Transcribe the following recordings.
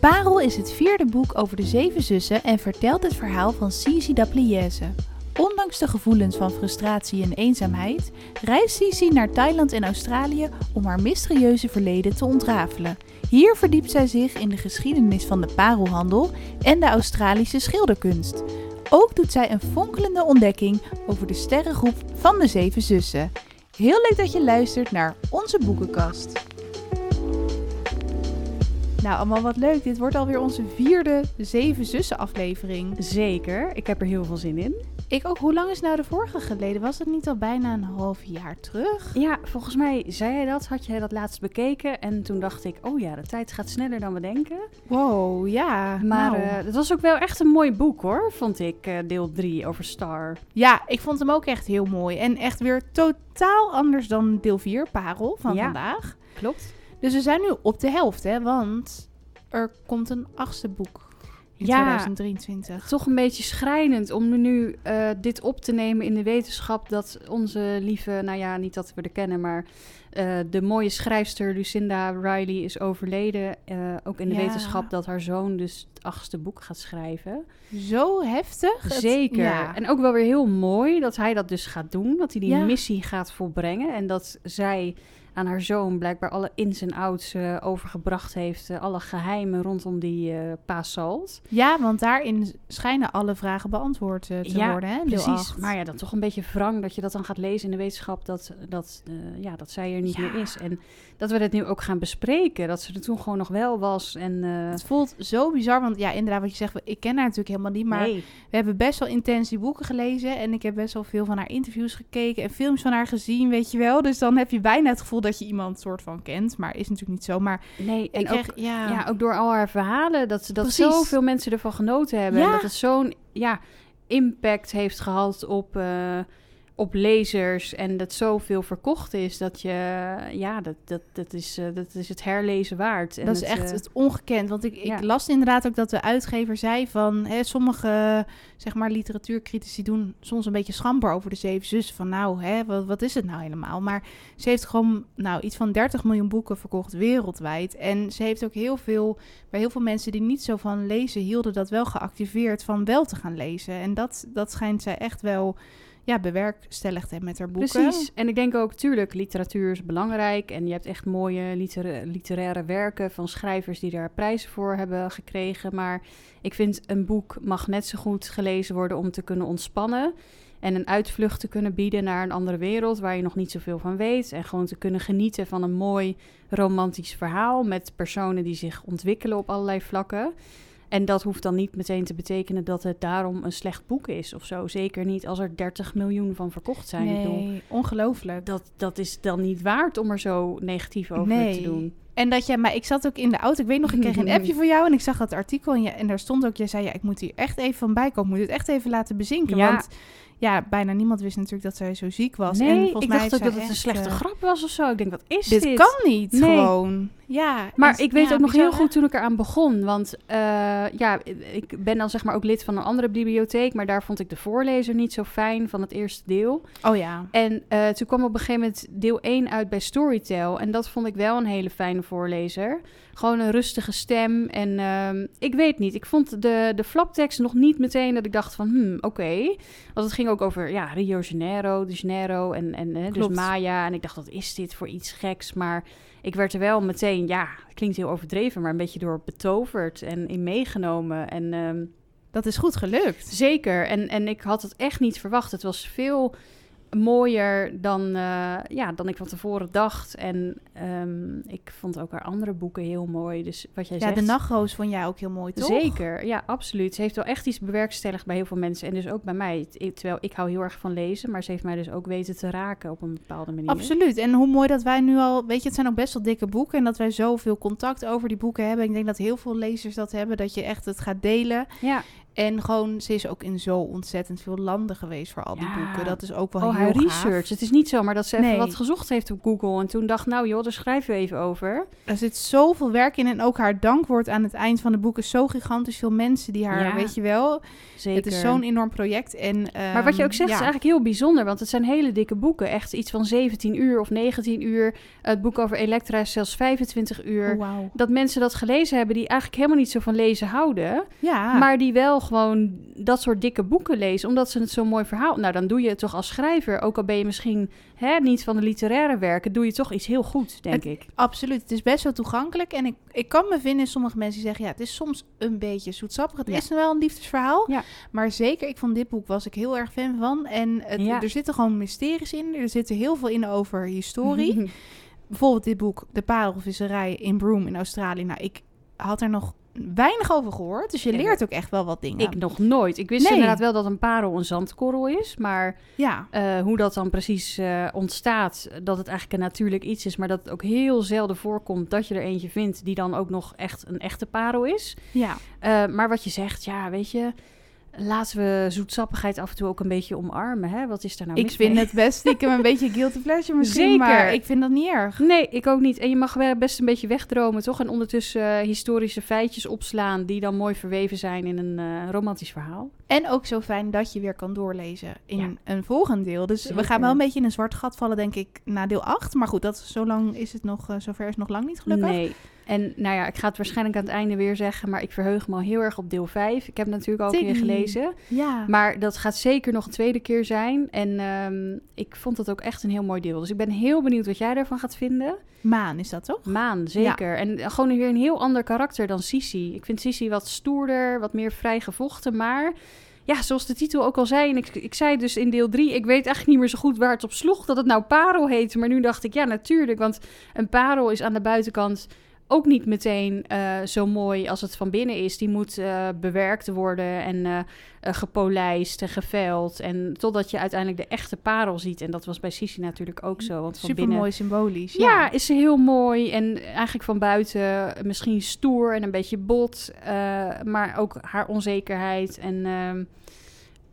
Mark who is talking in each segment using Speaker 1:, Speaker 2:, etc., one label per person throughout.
Speaker 1: Parel is het vierde boek over de zeven zussen en vertelt het verhaal van Cici d'Apliese. Ondanks de gevoelens van frustratie en eenzaamheid reist Cici naar Thailand en Australië om haar mysterieuze verleden te ontrafelen. Hier verdiept zij zich in de geschiedenis van de parelhandel en de Australische schilderkunst. Ook doet zij een fonkelende ontdekking over de sterrengroep van de zeven zussen. Heel leuk dat je luistert naar onze boekenkast. Nou, allemaal wat leuk. Dit wordt alweer onze vierde Zeven Zussen aflevering.
Speaker 2: Zeker, ik heb er heel veel zin in.
Speaker 1: Ik ook. Hoe lang is nou de vorige geleden? Was het niet al bijna een half jaar terug?
Speaker 2: Ja, volgens mij zei jij dat, had jij dat laatst bekeken. En toen dacht ik, oh ja, de tijd gaat sneller dan we denken.
Speaker 1: Wow, ja.
Speaker 2: Maar
Speaker 1: nou.
Speaker 2: eh, het was ook wel echt een mooi boek hoor, vond ik, eh, deel 3 over Star.
Speaker 1: Ja, ik vond hem ook echt heel mooi. En echt weer totaal anders dan deel 4, Parel, van
Speaker 2: Ja.
Speaker 1: vandaag.
Speaker 2: Klopt.
Speaker 1: Dus we zijn nu op de helft, hè? Want er komt een achtste boek in
Speaker 2: Ja.
Speaker 1: 2023.
Speaker 2: Toch een beetje schrijnend om nu eh, dit op te nemen in de wetenschap dat onze lieve, nou ja, niet dat we er kennen, maar eh, de mooie schrijfster Lucinda Riley is overleden. eh, ook in de
Speaker 1: Ja.
Speaker 2: wetenschap dat haar zoon dus het achtste boek gaat schrijven.
Speaker 1: Zo heftig. Het-
Speaker 2: Zeker.
Speaker 1: ja.
Speaker 2: En ook wel weer heel mooi dat hij dat dus gaat doen. Dat hij die
Speaker 1: Ja.
Speaker 2: missie gaat volbrengen. En dat zij aan haar zoon blijkbaar alle ins en outs eh, overgebracht heeft. eh, alle geheimen rondom die eh Pa Salt.
Speaker 1: Ja, want daarin schijnen alle vragen beantwoord eh, te
Speaker 2: Ja,
Speaker 1: worden, hè?
Speaker 2: Precies. Maar ja, dan toch een beetje wrang dat je dat dan gaat lezen in de wetenschap. Dat, dat, eh, ja, dat zij er niet
Speaker 1: Ja.
Speaker 2: meer is. En dat we het nu ook gaan bespreken. Dat ze er toen gewoon nog wel was. En, eh,
Speaker 1: Het voelt zo bizar, want ja, inderdaad wat je zegt, ik ken haar natuurlijk helemaal niet, maar
Speaker 2: nee.
Speaker 1: we hebben best wel intens die boeken gelezen en ik heb best wel veel van haar interviews gekeken en films van haar gezien, weet je wel. Dus dan heb je bijna het gevoel dat je iemand soort van kent, maar is natuurlijk niet zo. Maar
Speaker 2: nee. En
Speaker 1: ik
Speaker 2: ook,
Speaker 1: ja,
Speaker 2: Ja, ook door al haar verhalen, dat, ze- dat
Speaker 1: Precies.
Speaker 2: zoveel mensen ervan genoten hebben.
Speaker 1: Ja.
Speaker 2: En dat het zo'n ja, impact heeft gehad op, eh, op lezers. En dat zoveel verkocht is, dat je, ja, dat, dat, dat, is, eh, dat is het herlezen waard. En
Speaker 1: dat is echt
Speaker 2: eh,
Speaker 1: het ongekend. Want ik,
Speaker 2: ja.
Speaker 1: ik las inderdaad ook dat de uitgever zei van... Hè, sommige zeg maar, literatuurcritici doen soms een beetje schamper over de Zeven Zussen. Van nou, hè, wat, wat is het nou helemaal? Maar ze heeft gewoon nou, iets van 30 miljoen boeken verkocht wereldwijd. En ze heeft ook heel veel... Bij heel veel mensen die niet zo van lezen hielden dat wel geactiveerd van wel te gaan lezen. En dat, dat schijnt zij echt wel ja, bewerkstelligd met haar boeken.
Speaker 2: Precies. En ik denk ook, tuurlijk, literatuur is belangrijk. En je hebt echt mooie litera- literaire werken van schrijvers die daar prijzen voor hebben gekregen. Maar ik vind een boek mag net zo goed gelezen worden om te kunnen ontspannen. En een uitvlucht te kunnen bieden naar een andere wereld waar je nog niet zoveel van weet. En gewoon te kunnen genieten van een mooi romantisch verhaal met personen die zich ontwikkelen op allerlei vlakken. En dat hoeft dan niet meteen te betekenen dat het daarom een slecht boek is of zo. Zeker niet als er 30 miljoen van verkocht zijn. Bedoel,
Speaker 1: Nee, ongelooflijk.
Speaker 2: dat, dat is dan niet waard om er zo negatief over
Speaker 1: Nee.
Speaker 2: te doen.
Speaker 1: En dat jij, maar ik zat ook in de auto. Ik weet nog, ik kreeg een appje van jou en ik zag dat artikel. En, je, en daar stond ook, jij zei, ja, ik moet hier echt even van bij komen. Ik moet het echt even laten bezinken.
Speaker 2: Ja.
Speaker 1: Want ja, bijna niemand wist natuurlijk dat zij zo ziek was. en
Speaker 2: Nee,
Speaker 1: volgens
Speaker 2: ik
Speaker 1: mij
Speaker 2: dacht ook dat het een
Speaker 1: echt,
Speaker 2: slechte
Speaker 1: eh,
Speaker 2: grap was of zo. Ik denk, wat is
Speaker 1: Dit,
Speaker 2: dit?
Speaker 1: kan niet,
Speaker 2: Nee.
Speaker 1: gewoon. Ja.
Speaker 2: Maar
Speaker 1: en-
Speaker 2: ik weet
Speaker 1: ja,
Speaker 2: ook nog
Speaker 1: bizar,
Speaker 2: heel goed toen ik eraan begon. Want eh, ja, ik ben dan zeg maar ook lid van een andere bibliotheek. Maar daar vond ik de voorlezer niet zo fijn van het eerste deel.
Speaker 1: Oh ja.
Speaker 2: En eh, toen kwam op een gegeven moment deel 1 uit bij Storytel. En dat vond ik wel een hele fijne voorlezer. Gewoon een rustige stem. En ehm, ik weet niet, ik vond de, de flaptekst nog niet meteen dat ik dacht van... Hmm, oké. Want het ging ook over ja, Rio Janeiro, de Janeiro en, en dus. Maya. En ik dacht, wat is dit voor iets geks? Maar ik werd er wel meteen, ja, het klinkt heel overdreven... maar een beetje door betoverd en in meegenomen. En... ehm,
Speaker 1: Dat is goed gelukt.
Speaker 2: Zeker. En, en ik had het echt niet verwacht. Het was veel mooier dan, eh, ja, dan ik van tevoren dacht. En ehm, ik vond ook haar andere boeken heel mooi. Dus wat jij
Speaker 1: Ja,
Speaker 2: zegt...
Speaker 1: de nachtroos vond jij ook heel mooi, toch?
Speaker 2: Zeker, ja, absoluut. Ze heeft wel echt iets bewerkstelligd bij heel veel mensen. En dus ook bij mij. Terwijl ik hou heel erg van lezen. Maar ze heeft mij dus ook weten te raken op een bepaalde manier.
Speaker 1: Absoluut. En hoe mooi dat wij nu al, weet je, het zijn ook best wel dikke boeken en dat wij zoveel contact over die boeken hebben. Ik denk dat heel veel lezers dat hebben, dat je echt het gaat delen.
Speaker 2: Ja,
Speaker 1: En gewoon, ze is ook in zo ontzettend veel landen geweest voor al die
Speaker 2: Ja.
Speaker 1: boeken. Dat is ook wel
Speaker 2: Oh,
Speaker 1: heel
Speaker 2: haar
Speaker 1: gaaf.
Speaker 2: research. Het is niet zomaar dat ze even
Speaker 1: Nee.
Speaker 2: wat gezocht heeft op Google. En toen dacht, nou joh, daar schrijven we even over.
Speaker 1: Er zit zoveel werk in. En ook haar dankwoord aan het eind van het boek is zo gigantisch veel mensen die haar,
Speaker 2: Ja,
Speaker 1: weet je wel.
Speaker 2: Zeker.
Speaker 1: Het is zo'n enorm project. En,
Speaker 2: Maar wat je ook
Speaker 1: ehm,
Speaker 2: zegt
Speaker 1: ja.
Speaker 2: is eigenlijk heel bijzonder, want het zijn hele dikke boeken. Echt iets van 17 uur of 19 uur. Het boek over Elektra is zelfs 25 uur.
Speaker 1: Oh.
Speaker 2: Dat mensen dat gelezen hebben die eigenlijk helemaal niet zo van lezen houden.
Speaker 1: Ja,
Speaker 2: Maar die wel gewoon dat soort dikke boeken lezen, omdat ze het zo'n mooi verhaal... Nou, dan doe je het toch als schrijver, ook al ben je misschien hè, niet van de literaire werken... doe je toch iets heel goed, denk ik.
Speaker 1: absoluut. Het is best wel toegankelijk. En ik, ik kan me vinden in sommige mensen die zeggen... ja, het is soms een beetje zoetsappig. Het
Speaker 2: Ja.
Speaker 1: is wel een liefdesverhaal.
Speaker 2: Ja.
Speaker 1: Maar zeker, ik vond dit boek was ik heel erg fan van. En het,
Speaker 2: Ja.
Speaker 1: er zitten gewoon mysteries in. Er zitten heel veel in over historie. Bijvoorbeeld dit boek, De Parelvisserij in Broome in Australië. Nou, ik had er nog weinig over gehoord. Dus je leert ook echt wel wat dingen.
Speaker 2: Ik nog nooit. Ik wist
Speaker 1: Nee.
Speaker 2: inderdaad wel dat een parel een zandkorrel is, maar...
Speaker 1: Ja,
Speaker 2: Eh, hoe dat dan precies eh, ontstaat, dat het eigenlijk een natuurlijk iets is, maar dat het ook heel zelden voorkomt dat je er eentje vindt die dan ook nog echt een echte parel is.
Speaker 1: ja.
Speaker 2: Eh, maar wat je zegt, ja, weet je, laten we zoetsappigheid af en toe ook een beetje omarmen. Hè? Wat is daar nou
Speaker 1: ik vind
Speaker 2: mee?
Speaker 1: het best stiekem een beetje guilty pleasure misschien.
Speaker 2: Zeker.
Speaker 1: Maar ik vind dat niet erg.
Speaker 2: Nee, ik ook niet. En je mag wel best een beetje wegdromen, toch? En ondertussen eh, historische feitjes opslaan die dan mooi verweven zijn in een eh, romantisch verhaal.
Speaker 1: En ook zo fijn dat je weer kan doorlezen in
Speaker 2: Ja.
Speaker 1: een volgend deel. Dus we gaan wel een beetje in een zwart gat vallen, denk ik, na deel 8. Maar goed, dat, zo lang is het nog, eh, zover is het nog lang niet gelukkig.
Speaker 2: Nee. En nou ja, ik ga het waarschijnlijk aan het einde weer zeggen, maar ik verheug me al heel erg op deel 5. Ik heb het natuurlijk al een keer gelezen.
Speaker 1: Ja.
Speaker 2: Maar dat gaat zeker nog een tweede keer zijn. En ehm, ik vond het ook echt een heel mooi deel. Dus ik ben heel benieuwd wat jij daarvan gaat vinden.
Speaker 1: Maan is dat toch?
Speaker 2: Maan, zeker. En gewoon weer een heel ander karakter dan Sissy. Ik vind Sissy wat stoerder, wat meer vrijgevochten. Maar ja, zoals de titel ook al zei... en ik, ik zei dus in deel 3... ik weet eigenlijk niet meer zo goed waar het op sloeg... dat het nou parel heette. Maar nu dacht ik, ja, natuurlijk. Want een parel is aan de buitenkant ook niet meteen eh, zo mooi als het van binnen is. Die moet eh, bewerkt worden en eh, gepolijst en geveld. En totdat je uiteindelijk de echte parel ziet. En dat was bij Sissy natuurlijk ook zo. Want van
Speaker 1: Super
Speaker 2: binnen
Speaker 1: mooi symbolisch.
Speaker 2: ja, is ze heel mooi en eigenlijk van buiten misschien stoer en een beetje bot, maar ook haar onzekerheid en ehm,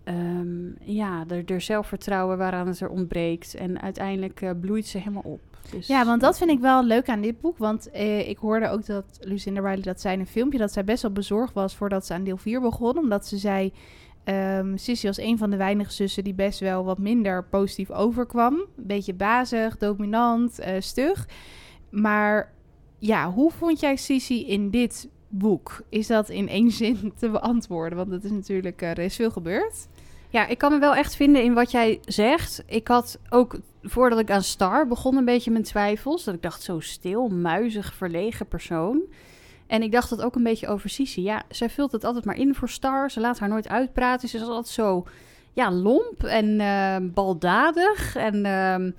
Speaker 2: ehm, ja, er, er zelfvertrouwen waaraan het er ontbreekt. En uiteindelijk bloeit ze helemaal op. Dus,
Speaker 1: Ja, want dat vind ik wel leuk aan dit boek. Want eh, ik hoorde ook dat Lucinda Riley dat zei in een filmpje... dat zij best wel bezorgd was voordat ze aan deel 4 begon. Omdat ze zei... ehm Sissy was een van de weinige zussen die best wel wat minder positief overkwam. Een beetje bazig, dominant, eh, stug. Maar ja, hoe vond jij Sissy in dit boek? Is dat in één zin te beantwoorden? Want dat is natuurlijk, eh, er is veel gebeurd.
Speaker 2: Ja, ik kan me wel echt vinden in wat jij zegt. Ik had ook, voordat ik aan Star begon, een beetje mijn twijfels. Dat ik dacht, zo stil, muizig, verlegen persoon. En ik dacht dat ook een beetje over Sissy. Ja, zij vult het altijd maar in voor Star. Ze laat haar nooit uitpraten. Ze is altijd zo, ja, lomp en eh, baldadig. En ehm,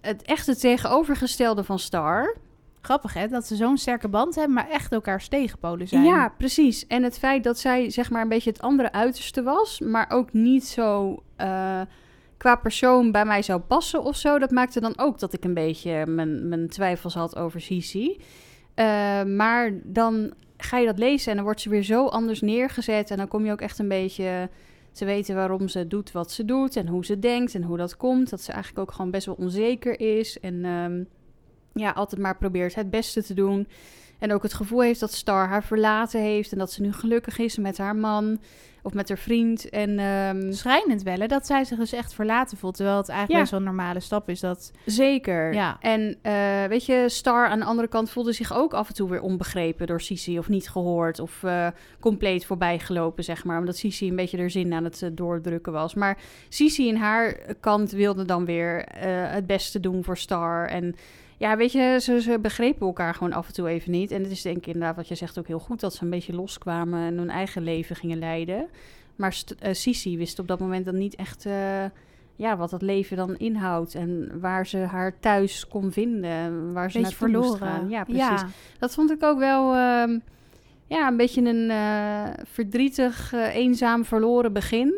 Speaker 2: het echte tegenovergestelde van Star.
Speaker 1: Grappig hè, dat ze zo'n sterke band hebben, maar echt elkaars tegenpolen zijn.
Speaker 2: Ja, precies. En het feit dat zij zeg maar een beetje het andere uiterste was, maar ook niet zo eh, qua persoon bij mij zou passen of zo, dat maakte dan ook dat ik een beetje mijn, mijn twijfels had over Sisi. Eh, maar dan ga je dat lezen en dan wordt ze weer zo anders neergezet en dan kom je ook echt een beetje te weten waarom ze doet wat ze doet en hoe ze denkt en hoe dat komt. Dat ze eigenlijk ook gewoon best wel onzeker is en ehm, ja, altijd maar probeert het beste te doen. En ook het gevoel heeft dat Star haar verlaten heeft. En dat ze nu gelukkig is met haar man of met haar vriend. En ehm,
Speaker 1: Schrijnend wel, hè, dat zij zich dus echt verlaten voelt. Terwijl het eigenlijk
Speaker 2: Ja.
Speaker 1: een normale stap is. Dat,
Speaker 2: zeker.
Speaker 1: Ja.
Speaker 2: En eh, weet je, Star aan de andere kant voelde zich ook af en toe weer onbegrepen door Sisi. Of niet gehoord of eh, compleet voorbijgelopen, zeg maar. Omdat Sisi een beetje er zin aan het eh, doordrukken was. Maar Sisi in haar kant wilde dan weer het beste doen voor Star. En ja, weet je, ze, ze begrepen elkaar gewoon af en toe even niet. En het is denk ik inderdaad wat je zegt ook heel goed... dat ze een beetje loskwamen en hun eigen leven gingen leiden. Maar eh, Sisi wist op dat moment dan niet echt... eh, ja, wat dat leven dan inhoudt en waar ze haar thuis kon vinden, waar ze moest
Speaker 1: verloren.
Speaker 2: gaan. Ja, precies.
Speaker 1: Ja,
Speaker 2: Dat vond ik ook wel ehm, ja, een beetje een eh, verdrietig, eenzaam, verloren begin.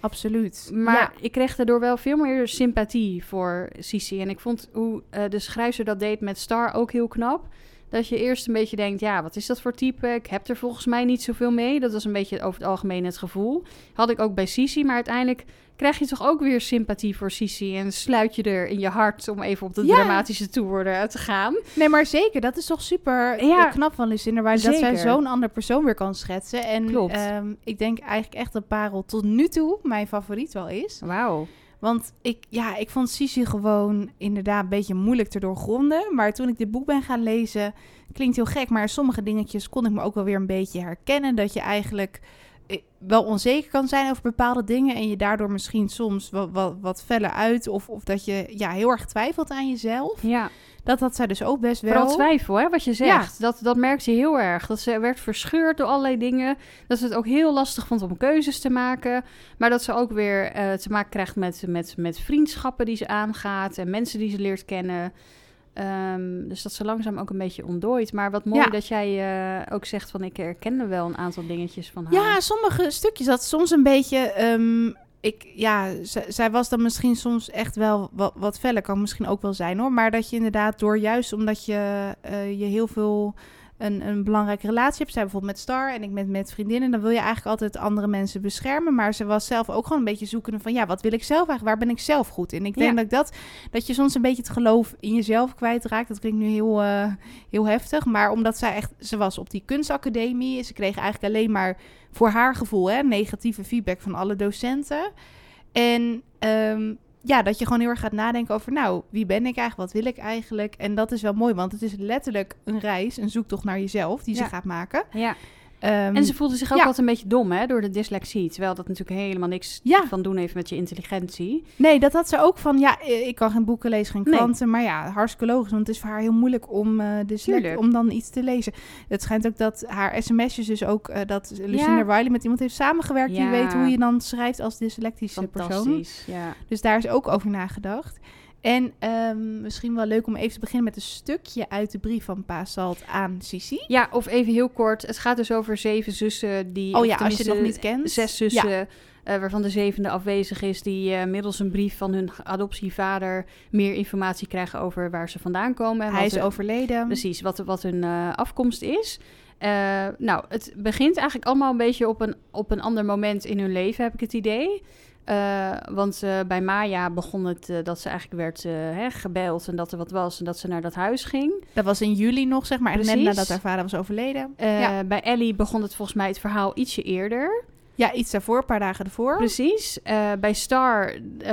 Speaker 1: Absoluut.
Speaker 2: Maar
Speaker 1: Ja.
Speaker 2: ik kreeg daardoor wel veel meer sympathie voor Sisi. En ik vond hoe eh, de schrijver dat deed met Star ook heel knap. Dat je eerst een beetje denkt, ja, wat is dat voor type? Ik heb er volgens mij niet zoveel mee. Dat was een beetje over het algemeen het gevoel. Had ik ook bij Sisi, maar uiteindelijk krijg je toch ook weer sympathie voor Sisi. En sluit je er in je hart om even op de
Speaker 1: Ja.
Speaker 2: dramatische tour eh, te gaan.
Speaker 1: Nee, maar zeker. Dat is toch super
Speaker 2: Ja.
Speaker 1: knap van Lucinda Riley. Dat zij zo'n ander persoon weer kan schetsen. En
Speaker 2: Klopt.
Speaker 1: ehm, ik denk eigenlijk echt dat Parel tot nu toe mijn favoriet wel is.
Speaker 2: Wauw.
Speaker 1: Want ik, ja, ik vond Sisi gewoon inderdaad een beetje moeilijk te doorgronden. Maar toen ik dit boek ben gaan lezen, klinkt heel gek. Maar sommige dingetjes kon ik me ook wel weer een beetje herkennen. Dat je eigenlijk eh, wel onzeker kan zijn over bepaalde dingen. En je daardoor misschien soms wat, wat, wat feller uit. Of, of dat je ja, heel erg twijfelt aan jezelf.
Speaker 2: Ja,
Speaker 1: Dat had zij dus ook best wel.
Speaker 2: vooral twijfel, hè, wat je zegt. Dat, dat merkte ze heel erg. Dat ze werd verscheurd door allerlei dingen. Dat ze het ook heel lastig vond om keuzes te maken. Maar dat ze ook weer eh, te maken krijgt met, met, met vriendschappen die ze aangaat. En mensen die ze leert kennen. Ehm, dus dat ze langzaam ook een beetje ontdooit. Maar wat mooi
Speaker 1: Ja.
Speaker 2: dat jij eh, ook zegt van... ik herkende wel een aantal dingetjes van haar.
Speaker 1: Ja, sommige stukjes dat soms een beetje. ehm, ik, ja, zij was dan misschien soms echt wel wat, wat feller, kan misschien ook wel zijn hoor. Maar dat je inderdaad door juist omdat je, eh, je heel veel een, een belangrijke relatie hebt, zij bijvoorbeeld met Star en ik met, met vriendinnen, dan wil je eigenlijk altijd andere mensen beschermen. Maar ze was zelf ook gewoon een beetje zoekende van ja, wat wil ik zelf eigenlijk? Waar ben ik zelf goed in? Ik denk
Speaker 2: Ja.
Speaker 1: dat ik dat, dat je soms een beetje het geloof in jezelf kwijtraakt. Dat klinkt nu heel, eh, heel heftig, maar omdat zij echt, ze was op die kunstacademie, ze kreeg eigenlijk alleen maar voor haar gevoel hè, negatieve feedback van alle docenten. En ehm, ja, dat je gewoon heel erg gaat nadenken over, nou, wie ben ik eigenlijk? Wat wil ik eigenlijk? En dat is wel mooi, want het is letterlijk een reis, een zoektocht naar jezelf die ze gaat maken.
Speaker 2: Ja.
Speaker 1: Ehm,
Speaker 2: En ze voelde zich ook
Speaker 1: ja.
Speaker 2: altijd een beetje dom hè, door de dyslexie. Terwijl dat natuurlijk helemaal niks
Speaker 1: Ja.
Speaker 2: van doen heeft met je intelligentie.
Speaker 1: Nee, dat had ze ook van, ja, ik kan geen boeken lezen, geen
Speaker 2: Nee.
Speaker 1: kranten. Maar ja, hartstikke logisch, want het is voor haar heel moeilijk om, eh dyslect, om dan iets te lezen. Het schijnt ook dat haar sms'jes dus ook, eh, dat Lucinda
Speaker 2: Ja.
Speaker 1: Riley met iemand heeft samengewerkt die weet hoe je dan schrijft als dyslectische persoon.
Speaker 2: Fantastisch. Ja.
Speaker 1: Dus daar is ook over nagedacht. En ehm, misschien wel leuk om even te beginnen met een stukje uit de brief van Pa Salt aan Sisi.
Speaker 2: ja, of even heel kort. Het gaat dus over zeven zussen die...
Speaker 1: Oh ja, als je het nog niet kent.
Speaker 2: Zes zussen, eh, waarvan de zevende afwezig is... die eh, middels een brief van hun adoptievader... meer informatie krijgen over waar ze vandaan komen. En
Speaker 1: Hij
Speaker 2: wat
Speaker 1: is
Speaker 2: hun-
Speaker 1: overleden.
Speaker 2: Precies, wat, wat hun eh, afkomst is. Nou, het begint eigenlijk allemaal een beetje op een, op een ander moment in hun leven, heb ik het idee. Eh, want eh, bij Maya begon het eh, dat ze eigenlijk werd hè, gebeld en dat er wat was en dat ze naar dat huis ging.
Speaker 1: Dat was in juli nog, zeg maar. Net nadat haar vader was overleden. Ja.
Speaker 2: Bij Ellie begon het volgens mij het verhaal ietsje eerder.
Speaker 1: ja, iets daarvoor, een paar dagen ervoor.
Speaker 2: Precies. Bij Star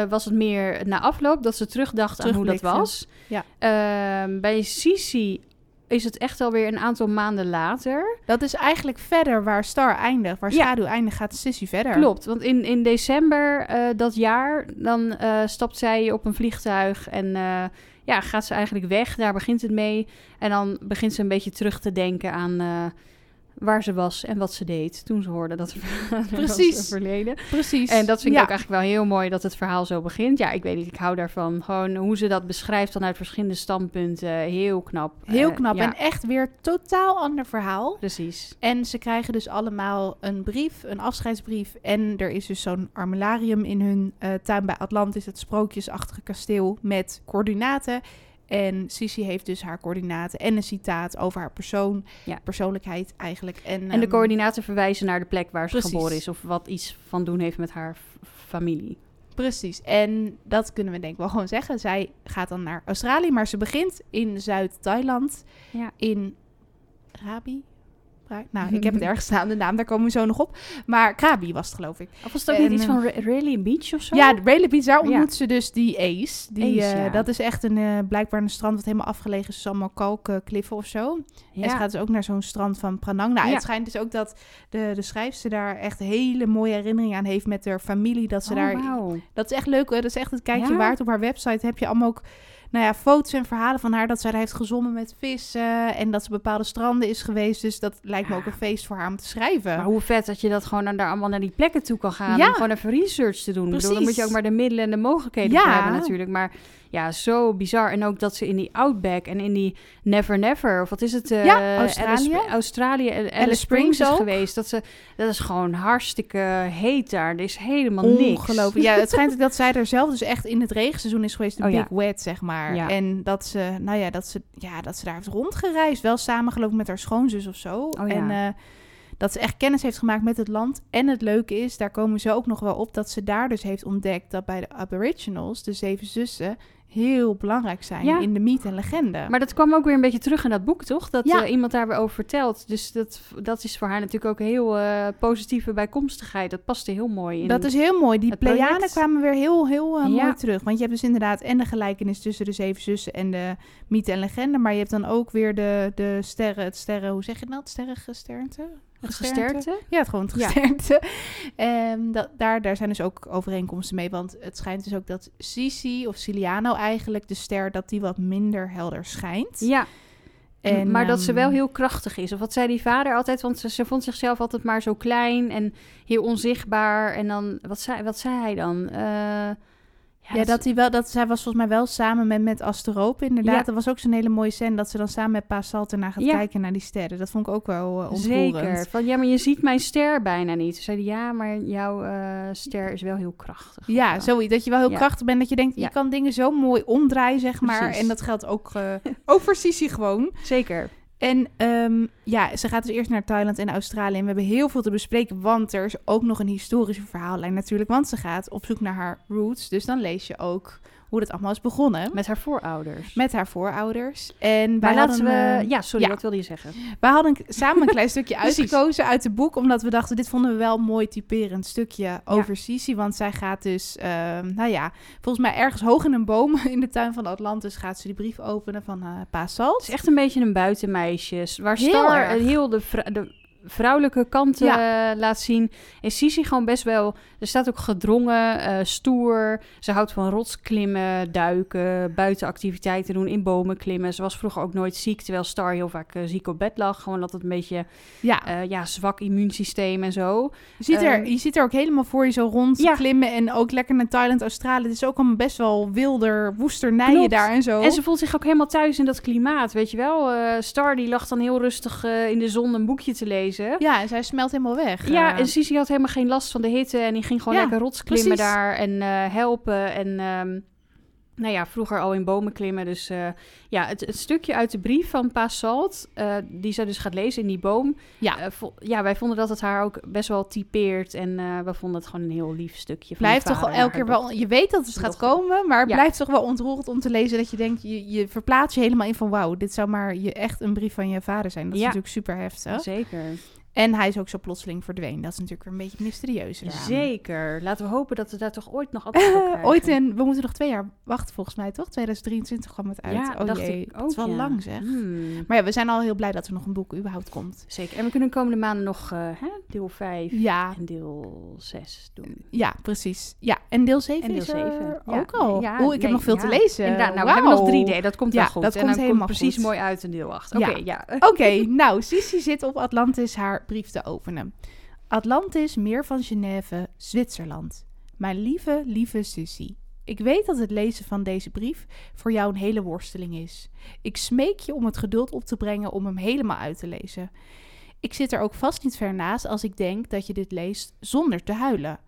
Speaker 2: was het meer na afloop dat ze terugdacht aan hoe dat was.
Speaker 1: Ja.
Speaker 2: Eh, bij Sisi is het echt alweer een aantal maanden later.
Speaker 1: Dat is eigenlijk verder waar Star eindigt. Waar
Speaker 2: Ja.
Speaker 1: Schaduw eindigt, gaat Sissy verder.
Speaker 2: Klopt, want in, in december eh, dat jaar, dan eh, stapt zij op een vliegtuig en eh, ja, gaat ze eigenlijk weg. Daar begint het mee. En dan begint ze een beetje terug te denken aan waar ze was en wat ze deed toen ze hoorde dat ze
Speaker 1: Precies.
Speaker 2: verleden.
Speaker 1: Precies.
Speaker 2: En dat vind ik
Speaker 1: Ja.
Speaker 2: ook eigenlijk wel heel mooi dat het verhaal zo begint. Ja, ik weet niet, ik hou daarvan. Gewoon hoe ze dat beschrijft vanuit verschillende standpunten. Heel knap.
Speaker 1: Heel
Speaker 2: Eh,
Speaker 1: knap.
Speaker 2: ja,
Speaker 1: En echt weer totaal ander verhaal.
Speaker 2: precies.
Speaker 1: En ze krijgen dus allemaal een brief, een afscheidsbrief. En er is dus zo'n armilarium in hun eh, tuin bij Atlantis, het sprookjesachtige kasteel met coördinaten. En Sissy heeft dus haar coördinaten en een citaat over haar persoon,
Speaker 2: Ja.
Speaker 1: persoonlijkheid eigenlijk. En,
Speaker 2: En de
Speaker 1: ehm,
Speaker 2: coördinaten verwijzen naar de plek waar ze geboren is. Of wat iets van doen heeft met haar familie.
Speaker 1: Precies. En dat kunnen we denk ik wel gewoon zeggen. Zij gaat dan naar Australië, maar ze begint in Zuid-Thailand,
Speaker 2: Ja.
Speaker 1: in Nou, ik heb het ergens staan, de naam, daar komen we zo nog op. Maar Krabi was het, geloof ik.
Speaker 2: Of was het ook
Speaker 1: En,
Speaker 2: niet iets
Speaker 1: eh,
Speaker 2: van Ra- Rayleigh Beach of zo?
Speaker 1: Ja, de Rayleigh Beach, daar
Speaker 2: Ja.
Speaker 1: ontmoet ze dus die Ace. Die,
Speaker 2: Ace,
Speaker 1: eh,
Speaker 2: ja.
Speaker 1: Dat is echt een, eh, blijkbaar een strand wat helemaal afgelegen is. Dus allemaal kalkkliffen of zo.
Speaker 2: Ja.
Speaker 1: En ze gaat dus ook naar zo'n strand van Pranang. Nou, het schijnt dus ook dat de, de schrijfster daar echt hele mooie herinneringen aan heeft met haar familie. Dat ze
Speaker 2: Oh,
Speaker 1: daar dat is echt leuk hoor. Dat is echt het kijkje waard. Op haar website heb je allemaal ook nou ja, foto's en verhalen van haar. Dat zij daar heeft gezongen met vissen. En dat ze bepaalde stranden is geweest. Dus dat lijkt me ook een feest voor haar om te schrijven.
Speaker 2: Maar hoe vet dat je dat gewoon naar, daar allemaal naar die plekken toe kan gaan.
Speaker 1: Ja.
Speaker 2: Om gewoon even research te doen. Ik bedoel, dan moet je ook maar de middelen en de mogelijkheden
Speaker 1: Ja.
Speaker 2: hebben natuurlijk. Maar Ja, zo bizar. En ook dat ze in die Outback en in die Never Never, of wat is het? eh,
Speaker 1: Ja, Australië.
Speaker 2: Alice, Australië, en Alice,
Speaker 1: Alice
Speaker 2: Springs, is geweest. Dat, ze, dat is gewoon hartstikke heet daar. Er is helemaal niks.
Speaker 1: Ongelooflijk. Ja, het schijnt dat zij er zelf dus echt in het regenseizoen is geweest, de
Speaker 2: Oh, ja.
Speaker 1: Big Wet, zeg maar.
Speaker 2: Ja.
Speaker 1: En dat ze, nou ja, dat ze, ja, dat ze daar heeft rondgereisd. Wel samen geloof ik met haar schoonzus of zo.
Speaker 2: Oh, ja.
Speaker 1: En eh, dat ze echt kennis heeft gemaakt met het land. En het leuke is, daar komen ze ook nog wel op, dat ze daar dus heeft ontdekt dat bij de Aboriginals, de zeven zussen, heel belangrijk zijn
Speaker 2: Ja.
Speaker 1: in de mythe en legende.
Speaker 2: Maar dat kwam ook weer een beetje terug in dat boek, toch? Dat
Speaker 1: Ja.
Speaker 2: eh, iemand daar weer over vertelt. Dus dat, dat is voor haar natuurlijk ook heel eh, positieve bijkomstigheid. Dat paste heel mooi in.
Speaker 1: Dat is heel mooi. Die Pleiaden kwamen weer heel, heel eh,
Speaker 2: Ja.
Speaker 1: mooi terug. Want je hebt dus inderdaad en de gelijkenis tussen de zeven zussen en de mythe en legende. Maar je hebt dan ook weer de, de sterren, het sterren, hoe zeg je dat? Sterrengesternte?
Speaker 2: Het
Speaker 1: Gesternte?
Speaker 2: gesternte.
Speaker 1: Ja, het gewoon het
Speaker 2: Ja.
Speaker 1: gesternte. Ehm, dat, daar, daar zijn dus ook overeenkomsten mee. Want het schijnt dus ook dat Sisi of Ciliano eigenlijk, de ster, dat die wat minder helder schijnt.
Speaker 2: Ja,
Speaker 1: En,
Speaker 2: maar dat ze
Speaker 1: ehm,
Speaker 2: wel heel krachtig is. Of wat zei die vader altijd? Want ze, ze vond zichzelf altijd maar zo klein en heel onzichtbaar. En dan, wat zei, wat zei hij dan? Eh,
Speaker 1: Ja, dat, hij wel, dat zij was volgens mij wel samen met, met Asterope inderdaad.
Speaker 2: Ja.
Speaker 1: Dat was ook zo'n hele mooie scène dat ze dan samen met Pa Salt ernaar gaat
Speaker 2: Ja.
Speaker 1: kijken naar die sterren. Dat vond ik ook wel uh, ontroerend.
Speaker 2: Zeker. Van ja, maar je ziet mijn ster bijna niet. Toen zei hij, ja, maar jouw eh, ster is wel heel krachtig.
Speaker 1: Ja, zoiets. Dat je wel heel krachtig bent. Dat je denkt, je kan dingen zo mooi omdraaien, zeg maar.
Speaker 2: Precies.
Speaker 1: En dat geldt ook, eh ook voor Sisi gewoon.
Speaker 2: Zeker.
Speaker 1: En ehm, ja, ze gaat dus eerst naar Thailand en Australië. En we hebben heel veel te bespreken, want er is ook nog een historische verhaallijn natuurlijk. Want ze gaat op zoek naar haar roots. Dus dan lees je ook hoe dat allemaal is begonnen.
Speaker 2: Met haar voorouders.
Speaker 1: Met haar voorouders. En wij hadden,
Speaker 2: we...
Speaker 1: eh,
Speaker 2: ja, sorry,
Speaker 1: ja.
Speaker 2: wat wilde je zeggen?
Speaker 1: wij hadden samen een klein stukje uitgekozen uit het boek. Omdat we dachten, dit vonden we wel een mooi typerend stukje over Sisi. Want zij gaat dus, ehm, nou ja, volgens mij ergens hoog in een boom in de tuin van Atlantis... gaat ze die brief openen van eh Pa Salt.
Speaker 2: Het is echt een beetje een buitenmeisje. Waar Star een heel de, de vrouwelijke kant eh, laat zien. Is Sisi gewoon best wel... Er staat ook gedrongen, eh, stoer. Ze houdt van rotsklimmen, duiken, buitenactiviteiten doen, in bomen klimmen. Ze was vroeger ook nooit ziek, terwijl Star heel vaak eh, ziek op bed lag. Gewoon altijd een beetje
Speaker 1: Ja,
Speaker 2: ja, zwak immuunsysteem en zo.
Speaker 1: je ziet, er,
Speaker 2: ehm,
Speaker 1: je ziet er ook helemaal voor je zo rond
Speaker 2: Ja.
Speaker 1: klimmen. En ook lekker naar Thailand, Australië. Het is ook allemaal best wel wilder, woesternijen daar en zo.
Speaker 2: En ze voelt zich ook helemaal thuis in dat klimaat, weet je wel. Star die lag dan heel rustig in de zon een boekje te lezen.
Speaker 1: Ja, en zij smelt helemaal weg.
Speaker 2: Ja,
Speaker 1: Eh,
Speaker 2: en Sisi had helemaal geen last van de hitte en die ging gewoon
Speaker 1: Ja,
Speaker 2: lekker rotsklimmen
Speaker 1: precies.
Speaker 2: daar en eh, helpen. En ehm, nou ja, vroeger al in bomen klimmen. Dus eh, ja, het, het stukje uit de brief van Pa Salt, eh, die zij dus gaat lezen in die boom.
Speaker 1: Ja.
Speaker 2: eh, ja, wij vonden dat het haar ook best wel typeert. En we vonden het gewoon een heel lief stukje. Van
Speaker 1: blijft toch wel elke keer wel... Je weet dat het gaat
Speaker 2: dochter.
Speaker 1: komen, maar het
Speaker 2: Ja.
Speaker 1: blijft toch wel ontroerend om te lezen... dat je denkt, je, je verplaatst je helemaal in van... wauw, dit zou maar je, echt een brief van je vader zijn. Dat is
Speaker 2: Ja.
Speaker 1: natuurlijk super heftig.
Speaker 2: Zeker.
Speaker 1: En hij is ook zo plotseling verdwenen. Dat is natuurlijk weer een beetje mysterieus.
Speaker 2: Zeker. Laten we hopen dat we daar toch ooit nog antwoord
Speaker 1: ooit en we moeten nog twee jaar wachten volgens mij, toch? 2023 kwam het uit.
Speaker 2: Ja,
Speaker 1: oh
Speaker 2: dacht
Speaker 1: jee,
Speaker 2: ik ook.
Speaker 1: dat is wel
Speaker 2: ja.
Speaker 1: lang zeg.
Speaker 2: Hmm.
Speaker 1: Maar ja, we zijn al heel blij dat er nog een boek überhaupt komt.
Speaker 2: Zeker. En we kunnen de komende maanden nog eh, hè, deel 5
Speaker 1: Ja,
Speaker 2: en deel 6 doen.
Speaker 1: ja, precies. Ja, en deel 7
Speaker 2: En deel
Speaker 1: is er
Speaker 2: 7. Ja,
Speaker 1: ook al.
Speaker 2: ja,
Speaker 1: Oeh, ik heb nog veel te lezen.
Speaker 2: Inderdaad, nou, we hebben nog
Speaker 1: Wauw.
Speaker 2: 3D. Dat komt wel goed.
Speaker 1: dat
Speaker 2: en
Speaker 1: komt
Speaker 2: dan
Speaker 1: helemaal
Speaker 2: komt precies
Speaker 1: goed.
Speaker 2: mooi uit in deel 8. Oké,
Speaker 1: Ja.
Speaker 2: ja.
Speaker 1: Oké, nou, Sissy zit op Atlantis haar brief te openen. Atlantis, meer van Genève, Zwitserland. Mijn lieve, lieve Sissy. Ik weet dat het lezen van deze brief voor jou een hele worsteling is. Ik smeek je om het geduld op te brengen om hem helemaal uit te lezen. Ik zit er ook vast niet ver naast als ik denk dat je dit leest zonder te huilen.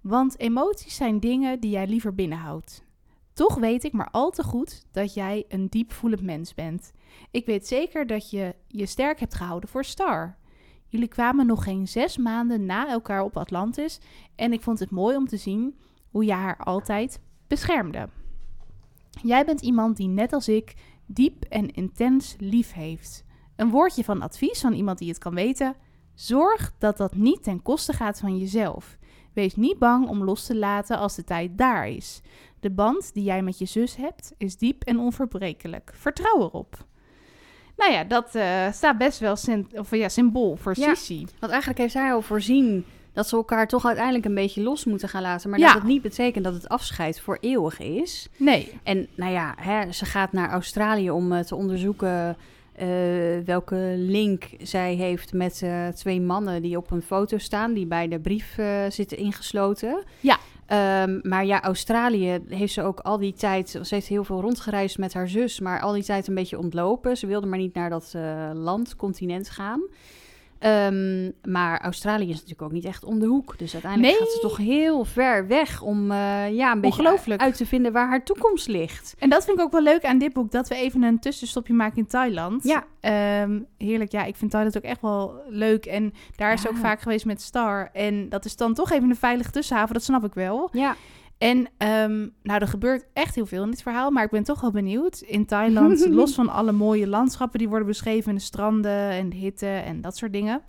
Speaker 1: Want emoties zijn dingen die jij liever binnenhoudt. Toch weet ik maar al te goed dat jij een diepvoelend mens bent. Ik weet zeker dat je je sterk hebt gehouden voor Star. Jullie kwamen nog geen zes maanden na elkaar op Atlantis en ik vond het mooi om te zien hoe je haar altijd beschermde. Jij bent iemand die net als ik diep en intens lief heeft. Een woordje van advies van iemand die het kan weten. Zorg dat dat niet ten koste gaat van jezelf. Wees niet bang om los te laten als de tijd daar is. De band die jij met je zus hebt is diep en onverbrekelijk. Vertrouw erop. Nou ja, dat eh, staat best wel of, ja, symbool voor
Speaker 2: Ja.
Speaker 1: Sissy.
Speaker 2: Want eigenlijk heeft zij al voorzien dat ze elkaar toch uiteindelijk een beetje los moeten gaan laten. Maar
Speaker 1: Ja.
Speaker 2: dat het niet betekent dat het afscheid voor eeuwig is.
Speaker 1: Nee,
Speaker 2: En nou ja, hè, ze gaat naar Australië om eh, te onderzoeken eh, welke link zij heeft met twee mannen die op een foto staan, die bij de brief zitten ingesloten.
Speaker 1: Ja.
Speaker 2: Ehm, maar ja, Australië heeft ze ook al die tijd... Ze heeft heel veel rondgereisd met haar zus, maar al die tijd een beetje ontlopen. Ze wilde maar niet naar dat uh, land, continent gaan. Um, maar Australië is natuurlijk ook niet echt om de hoek. Dus uiteindelijk
Speaker 1: Nee.
Speaker 2: gaat ze toch heel ver weg om uh, ja, een beetje uit te vinden waar haar toekomst ligt.
Speaker 1: En dat vind ik ook wel leuk aan dit boek, dat we even een tussenstopje maken in Thailand.
Speaker 2: Ja.
Speaker 1: Ehm, heerlijk, ja, ik vind Thailand ook echt wel leuk. En daar is ze ook vaak geweest met Star. En dat is dan toch even een veilige tussenhaven, dat snap ik wel.
Speaker 2: Ja,
Speaker 1: En ehm, nou, er gebeurt echt heel veel in dit verhaal, maar ik ben toch wel benieuwd. In Thailand, los van alle mooie landschappen die worden beschreven, en de stranden en de hitte en dat soort dingen.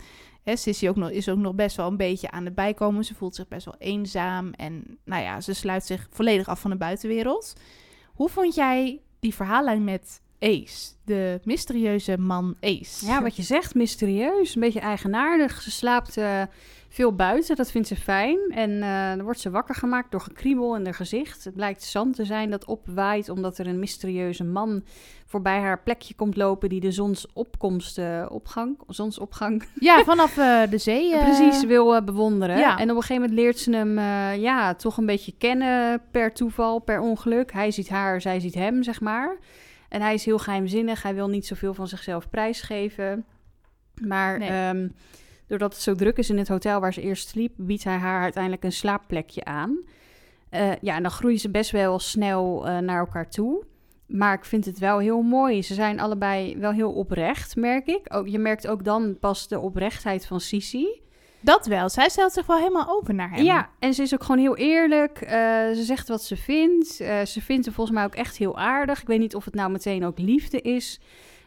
Speaker 1: Hè, Sissy ook nog, is ook nog best wel een beetje aan het bijkomen. Ze voelt zich best wel eenzaam en nou ja, ze sluit zich volledig af van de buitenwereld. Hoe vond jij die verhaallijn met Ace, de mysterieuze man Ace?
Speaker 2: ja, wat je zegt, mysterieus. Een beetje eigenaardig. Ze slaapt eh, veel buiten, dat vindt ze fijn. En eh, dan wordt ze wakker gemaakt door gekriebel in haar gezicht. Het blijkt zand te zijn dat opwaait omdat er een mysterieuze man voorbij haar plekje komt lopen die de zonsopkomst, eh, opgang, zonsopgang
Speaker 1: Ja, vanaf eh, de zee.
Speaker 2: precies wil bewonderen.
Speaker 1: ja.
Speaker 2: En op een gegeven moment leert ze hem ja, toch een beetje kennen per toeval, per ongeluk. Hij ziet haar, zij ziet hem, zeg maar. En hij is heel geheimzinnig. Hij wil niet zoveel van zichzelf prijsgeven. Maar
Speaker 1: Nee.
Speaker 2: ehm, doordat het zo druk is in het hotel waar ze eerst sliep, biedt hij haar uiteindelijk een slaapplekje aan. Eh, ja, en dan groeien ze best wel snel eh, naar elkaar toe. Maar ik vind het wel heel mooi. Ze zijn allebei wel heel oprecht, merk ik. Ook, je merkt ook dan pas de oprechtheid van Sisi.
Speaker 1: Dat wel. Zij stelt zich wel helemaal open naar hem.
Speaker 2: Ja, en ze is ook gewoon heel eerlijk. Eh, ze zegt wat ze vindt. Ze vindt hem volgens mij ook echt heel aardig. Ik weet niet of het nou meteen ook liefde is.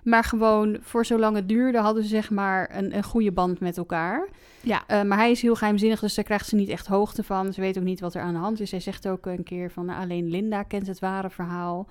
Speaker 2: Maar gewoon voor zolang het duurde hadden ze zeg maar een, een goede band met elkaar.
Speaker 1: Ja.
Speaker 2: Eh, maar hij is heel geheimzinnig, dus daar krijgt ze niet echt hoogte van. Ze weet ook niet wat er aan de hand is. Zij zegt ook een keer van nou, alleen Linda kent het ware verhaal.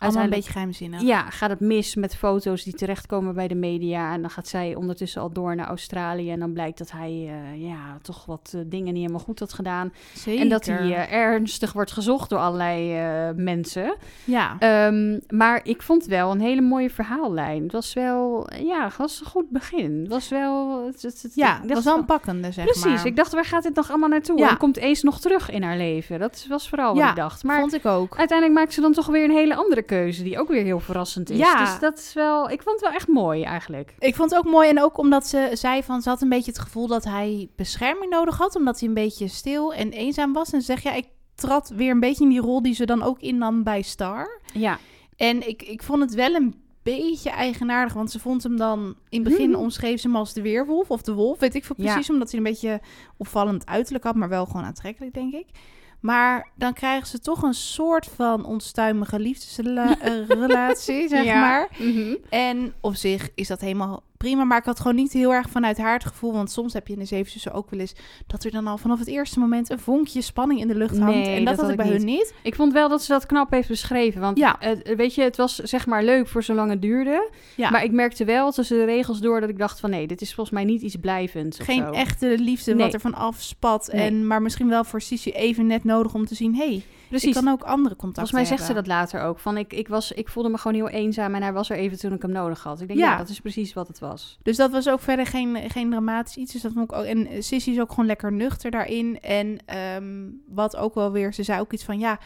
Speaker 1: Allemaal een beetje geheimzinnig.
Speaker 2: ja, gaat het mis met foto's die terechtkomen bij de media. En dan gaat zij ondertussen al door naar Australië. En dan blijkt dat hij eh, ja, toch wat eh, dingen niet helemaal goed had gedaan.
Speaker 1: Zeker.
Speaker 2: En dat hij eh, ernstig wordt gezocht door allerlei mensen.
Speaker 1: Ja.
Speaker 2: Ehm, maar ik vond wel een hele mooie verhaallijn. Het was wel, ja, het was een goed begin. Het was wel... Het, het, het-
Speaker 1: ja, dat was wel
Speaker 2: van-
Speaker 1: een pakkende, zeg
Speaker 2: Precies,
Speaker 1: maar.
Speaker 2: ik dacht, waar gaat dit nog allemaal naartoe?
Speaker 1: Ja.
Speaker 2: En komt eens nog terug in haar leven. Dat was vooral wat ik dacht. Maar
Speaker 1: Vond ik ook.
Speaker 2: uiteindelijk maakt ze dan toch weer een hele andere keuze... die ook weer heel verrassend is.
Speaker 1: Ja.
Speaker 2: Dus dat is wel... Ik vond het wel echt mooi, eigenlijk.
Speaker 1: Ik vond het ook mooi en ook omdat ze zei van... ze had een beetje het gevoel dat hij bescherming nodig had... omdat hij een beetje stil en eenzaam was. En ze zegt, ja, ik trad weer een beetje in die rol... die ze dan ook innam bij Star.
Speaker 2: Ja,
Speaker 1: En ik, ik vond het wel een beetje eigenaardig... want ze vond hem dan... in het begin
Speaker 2: Mhm.
Speaker 1: omschreef ze hem als de weerwolf of de wolf... weet ik veel
Speaker 2: Ja.
Speaker 1: precies, omdat hij een beetje opvallend uiterlijk had... maar wel gewoon aantrekkelijk, denk ik. Maar dan krijgen ze toch een soort van onstuimige liefdesrelatie, zeg
Speaker 2: Ja.
Speaker 1: maar.
Speaker 2: Mhm.
Speaker 1: En op zich is dat helemaal prima. Maar ik had gewoon niet heel erg vanuit haar het gevoel. Want soms heb je in de Zeven Zussen ook wel eens... dat er dan al vanaf het eerste moment een vonkje spanning in de lucht hangt.
Speaker 2: Nee,
Speaker 1: en dat,
Speaker 2: dat
Speaker 1: had ik bij
Speaker 2: ik
Speaker 1: hun niet.
Speaker 2: Ik vond wel dat ze dat knap heeft beschreven. Want
Speaker 1: Ja.
Speaker 2: het, weet je, het was zeg maar leuk voor zolang het duurde.
Speaker 1: Ja.
Speaker 2: Maar ik merkte wel tussen de regels door dat ik dacht van... nee, dit is volgens mij niet iets blijvends
Speaker 1: Geen
Speaker 2: zo.
Speaker 1: echte liefde
Speaker 2: Nee.
Speaker 1: wat er van afspat.
Speaker 2: Nee.
Speaker 1: En, maar misschien wel voor Sissy even net nodig om te zien... hé, hey,
Speaker 2: Precies.
Speaker 1: ik kan ook andere contacten
Speaker 2: Volgens mij zegt ze dat later ook. Van ik, ik, was, ik voelde me gewoon heel eenzaam en hij was er even toen ik hem nodig had. Ik denk,
Speaker 1: Ja.
Speaker 2: ja, dat is precies wat het was.
Speaker 1: Dus dat was ook verder geen, geen dramatisch iets. Dus dat vond ik ook. En Sissy is ook gewoon lekker nuchter daarin. En ehm, wat ook wel weer, ze zei ook iets van ja.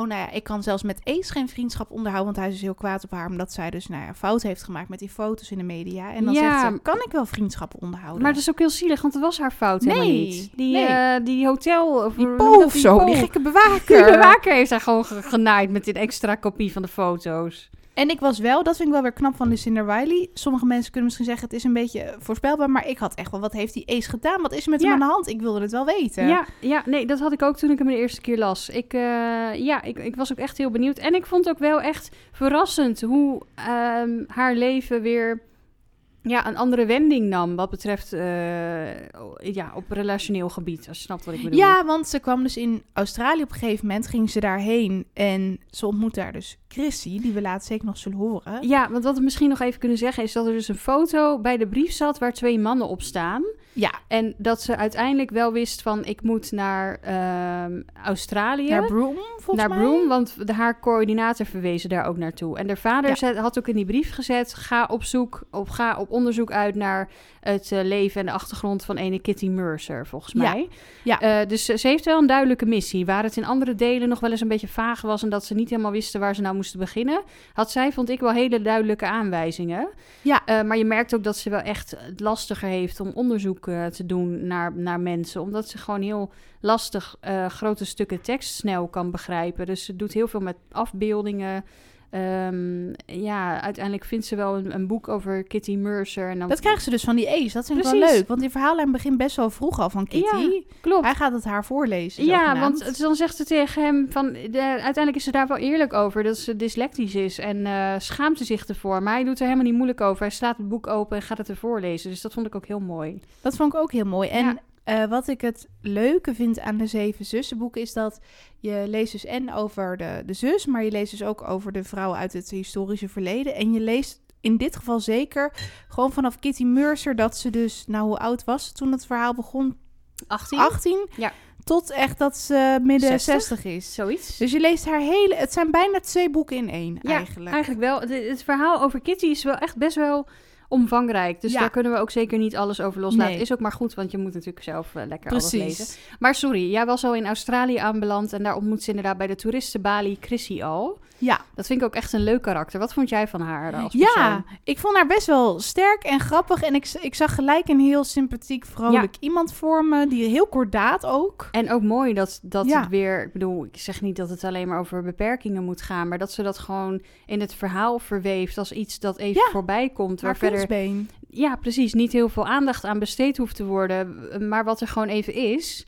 Speaker 1: Oh, nou ja, ik kan zelfs met Ace geen vriendschap onderhouden. Want hij is dus heel kwaad op haar. Omdat zij dus, nou ja, fout heeft gemaakt met die foto's in de media. En dan
Speaker 2: Ja.
Speaker 1: zegt ze, kan ik wel vriendschappen onderhouden?
Speaker 2: Maar dat is ook heel zielig, want het was haar fout helemaal
Speaker 1: Nee,
Speaker 2: niet. Die,
Speaker 1: nee.
Speaker 2: eh, die hotel... Of
Speaker 1: die
Speaker 2: hoe
Speaker 1: Po
Speaker 2: noem je dat?
Speaker 1: of zo, die
Speaker 2: Po.
Speaker 1: gekke
Speaker 2: Die
Speaker 1: bewaker.
Speaker 2: bewaker heeft haar gewoon ge- genaaid met een extra kopie van de foto's.
Speaker 1: En ik was wel, dat vind ik wel weer knap van Lucinda Riley. Sommige mensen kunnen misschien zeggen, het is een beetje voorspelbaar. Maar ik had echt wel, wat heeft die Ace gedaan? Wat is er met
Speaker 2: Ja.
Speaker 1: hem aan de hand? Ik wilde het wel weten.
Speaker 2: Ja, ja, nee, dat had ik ook toen ik hem de eerste keer las. Ik, eh, ja, ik, ik was ook echt heel benieuwd. En ik vond ook wel echt verrassend hoe ehm, haar leven weer ja, een andere wending nam. Wat betreft, eh, ja, op relationeel gebied. Als je snapt wat ik bedoel.
Speaker 1: Ja, want ze kwam dus in Australië op een gegeven moment, ging ze daarheen en ze ontmoette daar dus Chrissy, die we later zeker nog zullen horen.
Speaker 2: Ja, want wat we misschien nog even kunnen zeggen is dat er dus een foto bij de brief zat waar twee mannen op staan.
Speaker 1: Ja,
Speaker 2: En dat ze uiteindelijk wel wist van ik moet naar ehm, Australië.
Speaker 1: naar Broome volgens
Speaker 2: naar
Speaker 1: mij.
Speaker 2: Broome, want de, haar coördinator verwezen daar ook naartoe. En de vader
Speaker 1: Ja.
Speaker 2: zet- had ook in die brief gezet: ga op zoek of ga op onderzoek uit naar het eh, leven en de achtergrond van ene Kitty Mercer, volgens
Speaker 1: Ja,
Speaker 2: mij.
Speaker 1: ja.
Speaker 2: Eh, dus ze ze heeft wel een duidelijke missie. Waar het in andere delen nog wel eens een beetje vaag was en dat ze niet helemaal wisten waar ze nou moesten beginnen, had zij, vond ik, wel hele duidelijke aanwijzingen.
Speaker 1: Ja.
Speaker 2: Eh, maar je merkt ook dat ze wel echt het lastiger heeft om onderzoek eh, te doen naar, naar mensen. Omdat ze gewoon heel lastig eh, grote stukken tekst snel kan begrijpen. Dus ze doet heel veel met afbeeldingen. Ehm, ja, uiteindelijk vindt ze wel een, een boek over Kitty Mercer. En dan,
Speaker 1: Dat krijgen ze dus van die Ace. Dat vind ik wel leuk. Want die verhaallijn begint best wel vroeg al van Kitty.
Speaker 2: Ja, klopt.
Speaker 1: Hij gaat het haar voorlezen.
Speaker 2: Ja, want dan zegt ze tegen hem van... De, uiteindelijk is ze daar wel eerlijk over dat ze dyslectisch is en eh, schaamt ze zich ervoor. Maar hij doet er helemaal niet moeilijk over. Hij slaat het boek open en gaat het ervoor lezen. Dus dat vond ik ook heel mooi.
Speaker 1: Dat vond ik ook heel mooi. En
Speaker 2: Ja.
Speaker 1: Eh, wat ik het leuke vind aan de Zeven Zussenboeken is dat je leest dus en over de, de zus, maar je leest dus ook over de vrouw uit het historische verleden. En je leest in dit geval zeker gewoon vanaf Kitty Mercer dat ze dus, nou hoe oud was ze toen het verhaal begon?
Speaker 2: 18?
Speaker 1: 18?
Speaker 2: Ja.
Speaker 1: Tot echt dat ze midden
Speaker 2: 60?
Speaker 1: 60, is.
Speaker 2: Zoiets.
Speaker 1: Dus je leest haar hele, het zijn bijna twee boeken in één
Speaker 2: Ja,
Speaker 1: eigenlijk.
Speaker 2: Eigenlijk wel. Het, het verhaal over Kitty is wel echt best wel omvangrijk. Dus
Speaker 1: Ja.
Speaker 2: daar kunnen we ook zeker niet alles over loslaten.
Speaker 1: Nee.
Speaker 2: Is ook maar goed, want je moet natuurlijk zelf eh, lekker alles lezen. Maar sorry, jij was al in Australië aanbeland en daar ontmoet ze inderdaad bij de toeristenbalie Chrissy al.
Speaker 1: Ja.
Speaker 2: Dat vind ik ook echt een leuk karakter. Wat vond jij van haar als persoon?
Speaker 1: Ja, ik vond haar best wel sterk en grappig. En ik, ik zag gelijk een heel sympathiek, vrolijk iemand voor me. Die heel kordaat ook.
Speaker 2: En ook mooi dat, dat
Speaker 1: Ja.
Speaker 2: het weer... Ik bedoel, ik zeg niet dat het alleen maar over beperkingen moet gaan... maar dat ze dat gewoon in het verhaal verweeft... als iets dat even voorbij komt. Waar
Speaker 1: Haar
Speaker 2: verder, ja, precies, niet heel veel aandacht aan besteed hoeft te worden... maar wat er gewoon even is...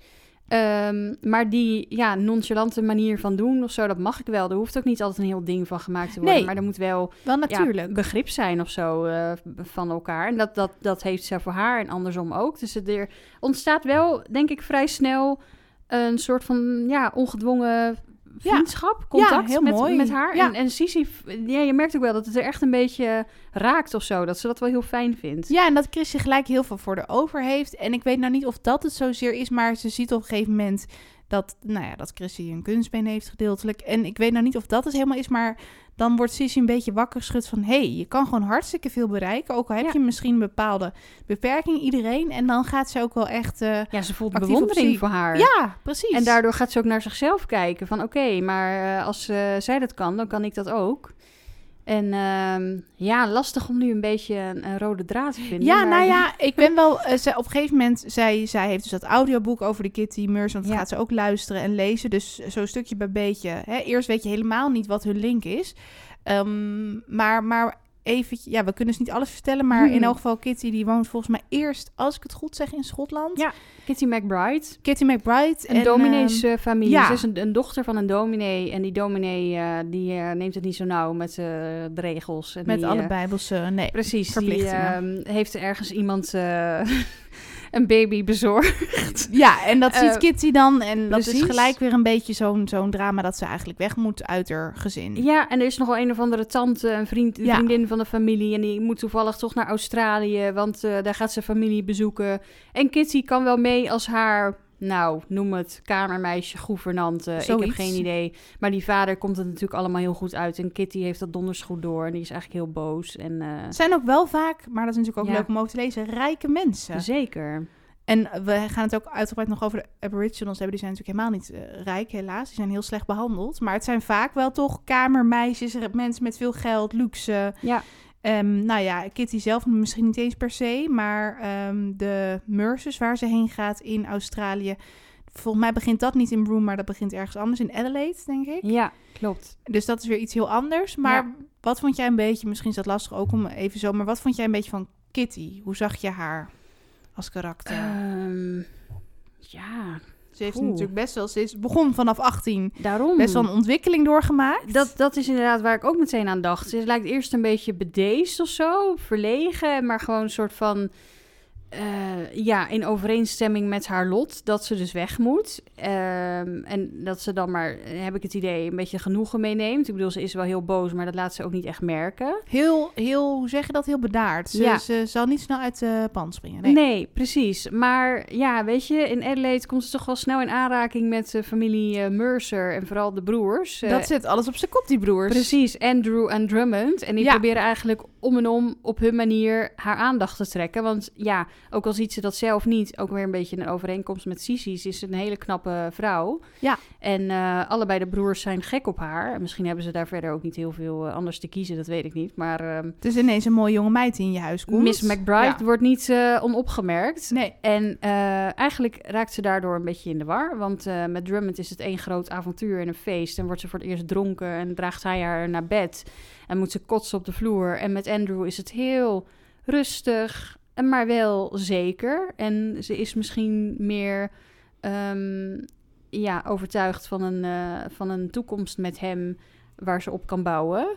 Speaker 2: Ehm, maar die ja, nonchalante manier van doen of zo, dat mag ik wel. Er hoeft ook niet altijd een heel ding van gemaakt te worden.
Speaker 1: Nee.
Speaker 2: Maar er moet wel
Speaker 1: Wel
Speaker 2: ja,
Speaker 1: natuurlijk.
Speaker 2: begrip zijn of zo eh, van elkaar. En dat, dat, dat heeft ze voor haar en andersom ook. Dus het, er ontstaat wel, denk ik, vrij snel een soort van ja, ongedwongen vriendschap, contact
Speaker 1: heel
Speaker 2: met,
Speaker 1: mooi.
Speaker 2: met haar. En, en Sisi, ja, je merkt ook wel dat het er echt een beetje raakt of zo. Dat ze dat wel heel fijn vindt.
Speaker 1: Ja, en dat Chrisje gelijk heel veel voor de over heeft. En ik weet nou niet of dat het zozeer is, maar ze ziet op een gegeven moment dat, nou ja, dat Chrissy een kunstbeen heeft gedeeltelijk. En ik weet nou niet of dat het helemaal is, maar dan wordt Sissy een beetje wakker geschud van... hé, hey, je kan gewoon hartstikke veel bereiken, ook al heb
Speaker 2: Ja.
Speaker 1: je misschien een bepaalde beperking, iedereen. En dan gaat ze ook wel echt... eh,
Speaker 2: Ja, ze voelt bewondering voor haar.
Speaker 1: ja, precies.
Speaker 2: En daardoor gaat ze ook naar zichzelf kijken. Van oké, maar eh, als eh, zij dat kan, dan kan ik dat ook. En ehm, ja, lastig om nu een beetje een, een rode draad te vinden.
Speaker 1: Ja,
Speaker 2: maar-
Speaker 1: nou ja, ik ben wel... eh, zij, op een gegeven moment, zij, zij heeft dus dat audioboek over de Kitty Meurs... want dat
Speaker 2: Ja.
Speaker 1: gaat ze ook luisteren en lezen. Dus zo stukje bij beetje. Hè, eerst weet je helemaal niet wat hun link is. Ehm, maar, maar even... Ja, we kunnen dus niet alles vertellen... maar
Speaker 2: Hmm.
Speaker 1: in elk geval Kitty, die woont volgens mij eerst... als ik het goed zeg, in Schotland.
Speaker 2: Ja, Kitty McBride.
Speaker 1: Kitty McBride.
Speaker 2: Een
Speaker 1: en,
Speaker 2: dominees
Speaker 1: ehm,
Speaker 2: eh, familie.
Speaker 1: ja.
Speaker 2: Ze is een, een dochter van een dominee. En die dominee eh, die, eh, neemt het niet zo nauw met de regels. En
Speaker 1: met
Speaker 2: die,
Speaker 1: alle bijbelse... Nee,
Speaker 2: Precies, die ehm, heeft ergens iemand een baby bezorgd.
Speaker 1: Ja, en dat ziet
Speaker 2: Eh,
Speaker 1: Kitty dan. En dat is gelijk weer een beetje zo'n zo'n drama... dat ze eigenlijk weg moet uit haar gezin.
Speaker 2: Ja, en er is nog wel een of andere tante, een vriend, een
Speaker 1: Ja.
Speaker 2: vriendin van de familie. En die moet toevallig toch naar Australië, want eh, daar gaat ze familie bezoeken. En Kitty kan wel mee als haar, nou, noem het, kamermeisje, gouvernante. Ik heb geen idee. Maar die vader komt het natuurlijk allemaal heel goed uit. En Kitty heeft dat donders goed door. En die is eigenlijk heel boos. En eh,
Speaker 1: Het zijn ook wel vaak, maar dat is natuurlijk ook
Speaker 2: Ja.
Speaker 1: leuk om over te lezen, rijke mensen.
Speaker 2: zeker.
Speaker 1: En we gaan het ook uitgebreid nog over de Aboriginals hebben. Die zijn natuurlijk helemaal niet eh, rijk, helaas. Die zijn heel slecht behandeld. Maar het zijn vaak wel toch kamermeisjes, mensen met veel geld, luxe.
Speaker 2: Ja.
Speaker 1: Ehm, nou ja, Kitty zelf misschien niet eens per se. Maar ehm, de Mercers waar ze heen gaat in Australië. Volgens mij begint dat niet in Broome, maar dat begint ergens anders. In Adelaide, denk ik.
Speaker 2: Ja, klopt.
Speaker 1: Dus dat is weer iets heel anders. Maar
Speaker 2: Ja.
Speaker 1: wat vond jij een beetje, misschien is dat lastig ook om even zo, maar wat vond jij een beetje van Kitty? Hoe zag je haar als karakter?
Speaker 2: Ehm, ja,
Speaker 1: ze heeft
Speaker 2: oeh.
Speaker 1: natuurlijk best wel, ze is begon vanaf 18,
Speaker 2: daarom.
Speaker 1: best wel een ontwikkeling doorgemaakt.
Speaker 2: Dat, dat is inderdaad waar ik ook meteen aan dacht. Ze lijkt eerst een beetje bedeesd of zo, verlegen, maar gewoon een soort van eh, ja, in overeenstemming met haar lot dat ze dus weg moet. Ehm, en dat ze dan maar, heb ik het idee, een beetje genoegen meeneemt. Ik bedoel, ze is wel heel boos, maar dat laat ze ook niet echt merken.
Speaker 1: Heel, heel, hoe zeg je dat? Heel bedaard. Ze,
Speaker 2: Ja.
Speaker 1: ze zal niet snel uit de pan springen.
Speaker 2: Nee.
Speaker 1: Nee.
Speaker 2: precies. Maar ja, weet je, in Adelaide komt ze toch wel snel in aanraking met de familie eh, Mercer en vooral de broers. Eh,
Speaker 1: Dat zit alles op zijn kop, die broers.
Speaker 2: Precies, Andrew en Drummond. En die
Speaker 1: Ja.
Speaker 2: proberen eigenlijk om en om op hun manier haar aandacht te trekken. Want ja, ook al ziet ze dat zelf niet, ook weer een beetje een overeenkomst met Sisi. Ze is een hele knappe vrouw.
Speaker 1: Ja.
Speaker 2: En eh, allebei de broers zijn gek op haar. En misschien hebben ze daar verder ook niet heel veel eh, anders te kiezen, dat weet ik niet. Maar ehm,
Speaker 1: Het is ineens een mooie jonge meid die in je huis komt.
Speaker 2: Miss McBride
Speaker 1: Ja.
Speaker 2: wordt niet eh, onopgemerkt.
Speaker 1: Nee.
Speaker 2: En eigenlijk raakt ze daardoor een beetje in de war. Want met Drummond is het één groot avontuur en een feest. En wordt ze voor het eerst dronken en draagt hij haar naar bed. En moet ze kotsen op de vloer. En met Andrew is het heel rustig, maar wel zeker. En ze is misschien meer ehm, ja, overtuigd van een, eh, van een toekomst met hem waar ze op kan bouwen.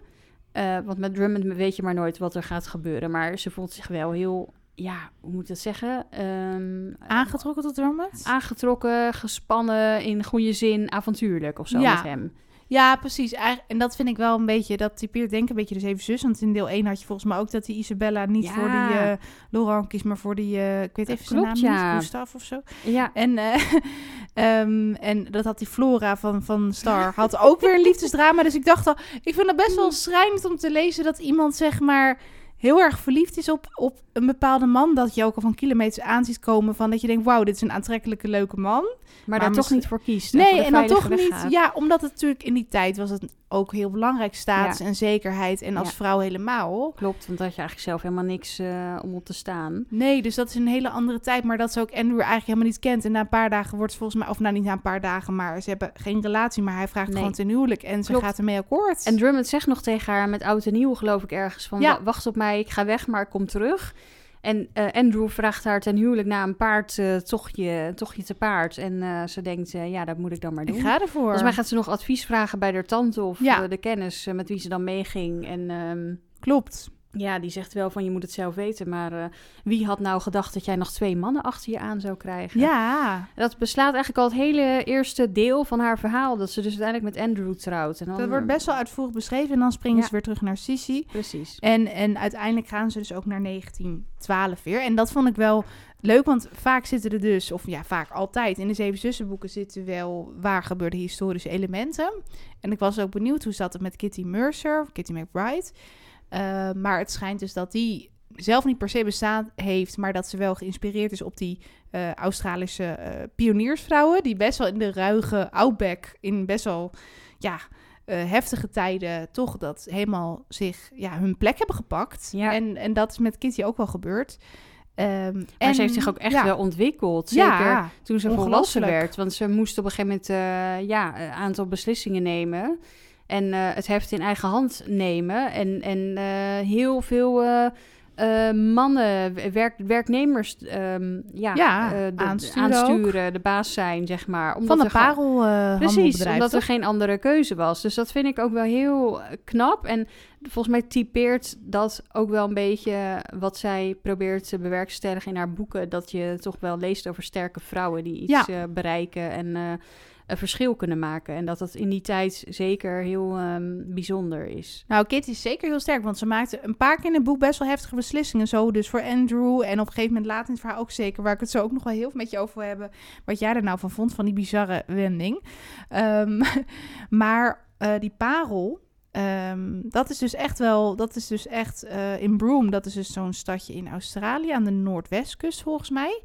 Speaker 2: Eh, want met Drummond weet je maar nooit wat er gaat gebeuren. Maar ze voelt zich wel heel, ja, hoe moet ik dat zeggen? Ehm,
Speaker 1: Aangetrokken tot Drummond?
Speaker 2: aangetrokken, gespannen, in goede zin, avontuurlijk of zo
Speaker 1: Ja.
Speaker 2: met hem.
Speaker 1: Ja, precies. En dat vind ik wel een beetje, dat typeert denk ik een beetje de zeven zus. Want in deel 1 had je volgens mij ook dat die Isabella niet
Speaker 2: Ja.
Speaker 1: voor die eh Laurent kiest, maar voor die, eh, ik weet even zijn naam
Speaker 2: ja.
Speaker 1: niet, Gustav of zo.
Speaker 2: Ja,
Speaker 1: En, eh, ehm, en dat had die Flora van, van Star, had ook weer een liefdesdrama. Dus ik dacht al, ik vind het best wel schrijnend om te lezen dat iemand zeg maar heel erg verliefd is op, op een bepaalde man. Dat je ook al van kilometers aan ziet komen van dat je denkt, wauw, dit is een aantrekkelijke leuke man.
Speaker 2: maar, daar toch niet voor kiest.
Speaker 1: Nee, en dan toch niet. Ja, omdat het natuurlijk in die tijd was het ook heel belangrijk, status
Speaker 2: Ja.
Speaker 1: en zekerheid. En als
Speaker 2: Ja.
Speaker 1: vrouw helemaal.
Speaker 2: Klopt, want had je eigenlijk zelf helemaal niks eh, om op te staan.
Speaker 1: Nee, dus dat is een hele andere tijd. Maar dat ze ook Andrew eigenlijk helemaal niet kent. En na een paar dagen wordt ze volgens mij... Of nou, niet na een paar dagen, maar ze hebben geen relatie. Maar hij vraagt
Speaker 2: Nee.
Speaker 1: gewoon ten huwelijk. En ze gaat ermee akkoord.
Speaker 2: En Drummond zegt nog tegen haar met oud en nieuw, geloof ik ergens, van
Speaker 1: Ja.
Speaker 2: "Wa- wacht op mij, ik ga weg, maar ik kom terug. En eh, Andrew vraagt haar ten huwelijk na een paard, eh, tochtje, tochtje te paard. En eh, ze denkt, ja, dat moet ik dan maar doen.
Speaker 1: ik ga ervoor.
Speaker 2: Volgens mij gaat ze nog advies vragen bij haar tante of
Speaker 1: Ja.
Speaker 2: de kennis met wie ze dan meeging. En ehm,
Speaker 1: Klopt.
Speaker 2: Ja, die zegt wel van je moet het zelf weten. Maar eh, wie had nou gedacht dat jij nog twee mannen achter je aan zou krijgen?
Speaker 1: Ja,
Speaker 2: Dat beslaat eigenlijk al het hele eerste deel van haar verhaal. Dat ze dus uiteindelijk met Andrew trouwt. En dan,
Speaker 1: dat wordt
Speaker 2: eh,
Speaker 1: best wel uitvoerig beschreven. En dan springen
Speaker 2: Ja.
Speaker 1: ze weer terug naar Sissi.
Speaker 2: Precies.
Speaker 1: En, en uiteindelijk gaan ze dus ook naar 1912 weer. En dat vond ik wel leuk, want vaak zitten er dus, of ja, vaak altijd, in de Zeven Zussenboeken zitten wel waar gebeurde historische elementen. En ik was ook benieuwd hoe zat het met Kitty Mercer, of Kitty McBride. Uh, maar het schijnt dus dat die zelf niet per se bestaan heeft, maar dat ze wel geïnspireerd is op die uh, Australische uh, pioniersvrouwen, die best wel in de ruige outback, in best wel, ja, uh, heftige tijden toch dat helemaal zich ja, hun plek hebben gepakt.
Speaker 2: Ja.
Speaker 1: En, en dat is met Kitty ook wel gebeurd. Um,
Speaker 2: maar
Speaker 1: en,
Speaker 2: ze heeft zich ook echt
Speaker 1: ja.
Speaker 2: wel ontwikkeld. Zeker
Speaker 1: ja,
Speaker 2: toen ze volwassen werd. Want ze moest op een gegeven moment uh, ja, een aantal beslissingen nemen. En uh, het heft in eigen hand nemen. En, en uh, heel veel uh, mannen, werk, werknemers um, ja,
Speaker 1: ja
Speaker 2: de,
Speaker 1: aansturen,
Speaker 2: aansturen de baas zijn, zeg maar.
Speaker 1: Omdat Van de parel uh,
Speaker 2: Precies, omdat er geen andere keuze was. Dus dat vind ik ook wel heel knap. En volgens mij typeert dat ook wel een beetje wat zij probeert te bewerkstelligen in haar boeken. Dat je toch wel leest over sterke vrouwen die iets ja. uh, bereiken en een verschil kunnen maken. En dat dat in die tijd zeker heel um, bijzonder is.
Speaker 1: Nou, Kitty is zeker heel sterk, want ze maakte een paar keer in het boek best wel heftige beslissingen. Zo dus voor Andrew en op een gegeven moment later in het verhaal ook zeker, waar ik het zo ook nog wel heel veel met je over wil hebben. Wat jij er nou van vond, van die bizarre wending. Um, maar uh, die parel, Um, dat is dus echt wel, dat is dus echt uh, in Broome, dat is dus zo'n stadje in Australië aan de noordwestkust volgens mij.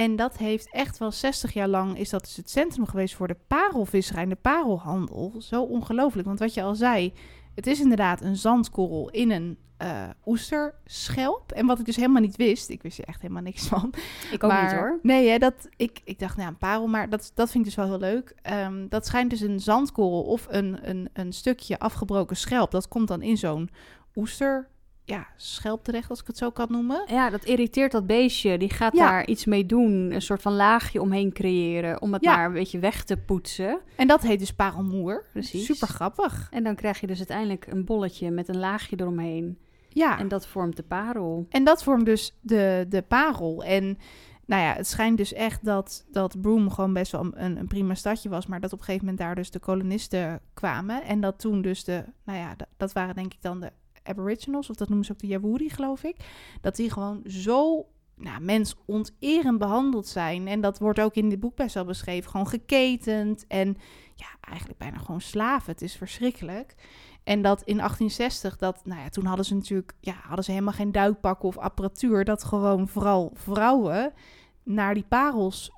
Speaker 1: En dat heeft echt wel 60 jaar lang, is dat dus het centrum geweest voor de parelvisserij en de parelhandel. Zo ongelooflijk, want wat je al zei, het is inderdaad een zandkorrel in een uh, oesterschelp. En wat ik dus helemaal niet wist, ik wist er echt helemaal niks van.
Speaker 2: Ik ook maar, niet hoor.
Speaker 1: Nee, hè, dat, ik, ik dacht, nou, een parel, maar dat, dat vind ik dus wel heel leuk. Um, dat schijnt dus een zandkorrel of een, een, een stukje afgebroken schelp. Dat komt dan in zo'n oester ja, schelp terecht, als ik het zo kan noemen.
Speaker 2: Ja, dat irriteert dat beestje. Die gaat ja. daar iets mee doen. Een soort van laagje omheen creëren. Om het ja. maar een beetje weg te poetsen.
Speaker 1: En dat heet dus parelmoer.
Speaker 2: Precies.
Speaker 1: Super grappig.
Speaker 2: En dan krijg je dus uiteindelijk een bolletje met een laagje eromheen.
Speaker 1: Ja,
Speaker 2: En dat vormt de parel.
Speaker 1: En dat vormt dus de, de parel. En nou ja, het schijnt dus echt dat, dat Broome gewoon best wel een, een prima stadje was. Maar dat op een gegeven moment daar dus de kolonisten kwamen. En dat toen dus de, nou ja, dat, dat waren denk ik dan de Aboriginals. Of dat noemen ze ook de Yawuri, geloof ik. Dat die gewoon zo nou, mensonterend behandeld zijn. En dat wordt ook in dit boek best wel beschreven. Gewoon geketend en ja, eigenlijk bijna gewoon slaven. Het is verschrikkelijk. En dat in 1860, dat, nou ja, toen hadden ze natuurlijk, ja, hadden ze helemaal geen duikpakken of apparatuur. Dat gewoon vooral vrouwen naar die parels,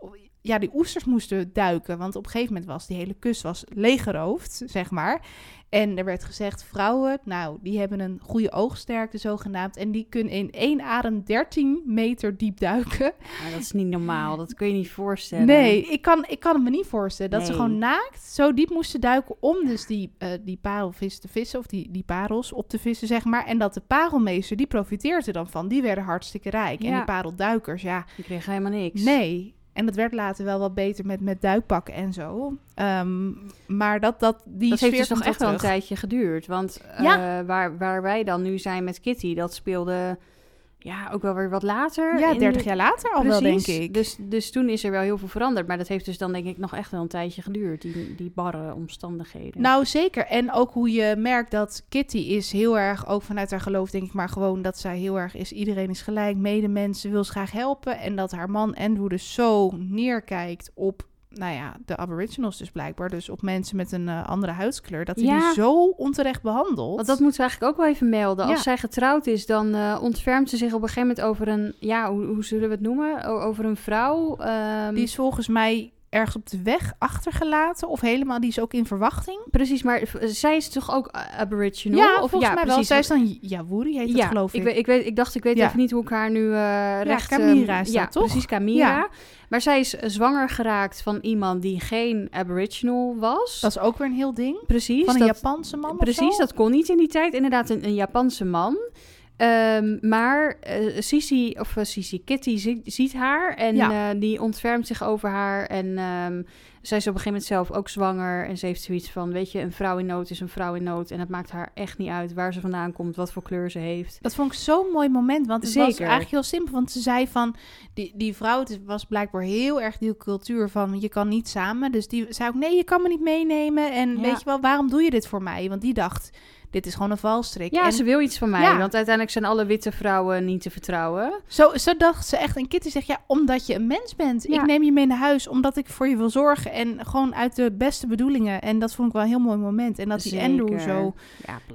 Speaker 1: ja, die oesters moesten duiken. Want op een gegeven moment was die hele kust was leeggeroofd, zeg maar. En er werd gezegd, vrouwen, nou, die hebben een goede oogsterkte zogenaamd. En die kunnen in één adem 13 meter diep duiken.
Speaker 2: Maar dat is niet normaal. Dat kun je niet voorstellen.
Speaker 1: Nee, ik kan, ik kan het me niet voorstellen. Dat ze gewoon naakt zo diep moesten duiken om dus die, eh, die parelvis te vissen. Of die, die parels op te vissen, zeg maar. En dat de parelmeester, die profiteerde er dan van. Die werden hartstikke rijk. En die parelduikers, ja,
Speaker 2: Die kregen helemaal niks.
Speaker 1: nee. En dat werd later wel wat beter met, met duikpakken en zo. Ehm, maar dat, dat, die
Speaker 2: dat heeft dus nog echt wel een tijdje geduurd. Want eh, waar, waar wij dan nu zijn met Kitty, dat speelde ja, ook wel weer wat later.
Speaker 1: Ja,
Speaker 2: in
Speaker 1: 30
Speaker 2: de-
Speaker 1: jaar later al wel, denk ik.
Speaker 2: Dus, dus toen is er wel heel veel veranderd. Maar dat heeft dus dan denk ik nog echt wel een tijdje geduurd. Die, die barre omstandigheden.
Speaker 1: Nou, zeker. En ook hoe je merkt dat Kitty is heel erg, ook vanuit haar geloof denk ik, maar gewoon dat zij heel erg is, iedereen is gelijk, medemensen, wil ze graag helpen. En dat haar man Andrew dus zo neerkijkt op, nou ja, de aboriginals dus blijkbaar, dus op mensen met een eh, andere huidskleur, dat hij
Speaker 2: Ja.
Speaker 1: die zo onterecht behandelt.
Speaker 2: Want dat moeten we eigenlijk ook wel even melden. Als zij getrouwd is, dan eh, ontfermt ze zich op een gegeven moment over een... Ja, hoe, hoe zullen we het noemen? O- over een vrouw. ehm,
Speaker 1: Die is volgens mij ergens op de weg achtergelaten of helemaal, die is ook in verwachting.
Speaker 2: Precies, maar zij is toch ook aboriginal?
Speaker 1: Ja,
Speaker 2: of,
Speaker 1: volgens mij wel. Zij is dan Yawuri, heet dat
Speaker 2: ja,
Speaker 1: geloof ik.
Speaker 2: ik. Weet, ik, weet, ik dacht, ik weet
Speaker 1: Ja.
Speaker 2: even niet hoe ik haar nu eh recht...
Speaker 1: Camira
Speaker 2: ehm,
Speaker 1: is
Speaker 2: ja,
Speaker 1: dat, toch?
Speaker 2: precies, Camira.
Speaker 1: Ja.
Speaker 2: Maar zij is zwanger geraakt van iemand die geen aboriginal was.
Speaker 1: Dat is ook weer een heel ding.
Speaker 2: precies.
Speaker 1: Van een
Speaker 2: dat,
Speaker 1: Japanse man of
Speaker 2: Precies, dat kon niet in die tijd. Inderdaad, een, een Japanse man. Ehm, maar Sisi, of Sisi, Kitty zi- ziet haar en
Speaker 1: Ja.
Speaker 2: eh, die ontfermt zich over haar. En ehm, zij is op een gegeven moment zelf ook zwanger. En ze heeft zoiets van, weet je, een vrouw in nood is een vrouw in nood. En het maakt haar echt niet uit waar ze vandaan komt, wat voor kleur ze heeft.
Speaker 1: Dat vond ik zo'n mooi moment, want het was
Speaker 2: Zeker.
Speaker 1: eigenlijk heel simpel. Want ze zei van, die, die vrouw het was blijkbaar heel erg die cultuur van, je kan niet samen. Dus die zei ook, nee, je kan me niet meenemen. En
Speaker 2: Ja.
Speaker 1: weet je wel, waarom doe je dit voor mij? Want die dacht, dit is gewoon een valstrik.
Speaker 2: Ja,
Speaker 1: en
Speaker 2: ze wil iets van mij,
Speaker 1: Ja.
Speaker 2: want uiteindelijk zijn alle witte vrouwen niet te vertrouwen.
Speaker 1: zo, zo dacht ze echt. En Kitty zegt, ja, omdat je een mens bent.
Speaker 2: Ja.
Speaker 1: Ik neem je mee naar huis, omdat ik voor je wil zorgen. En gewoon uit de beste bedoelingen. En dat vond ik wel een heel mooi moment. En dat die
Speaker 2: Zeker.
Speaker 1: Andrew zo,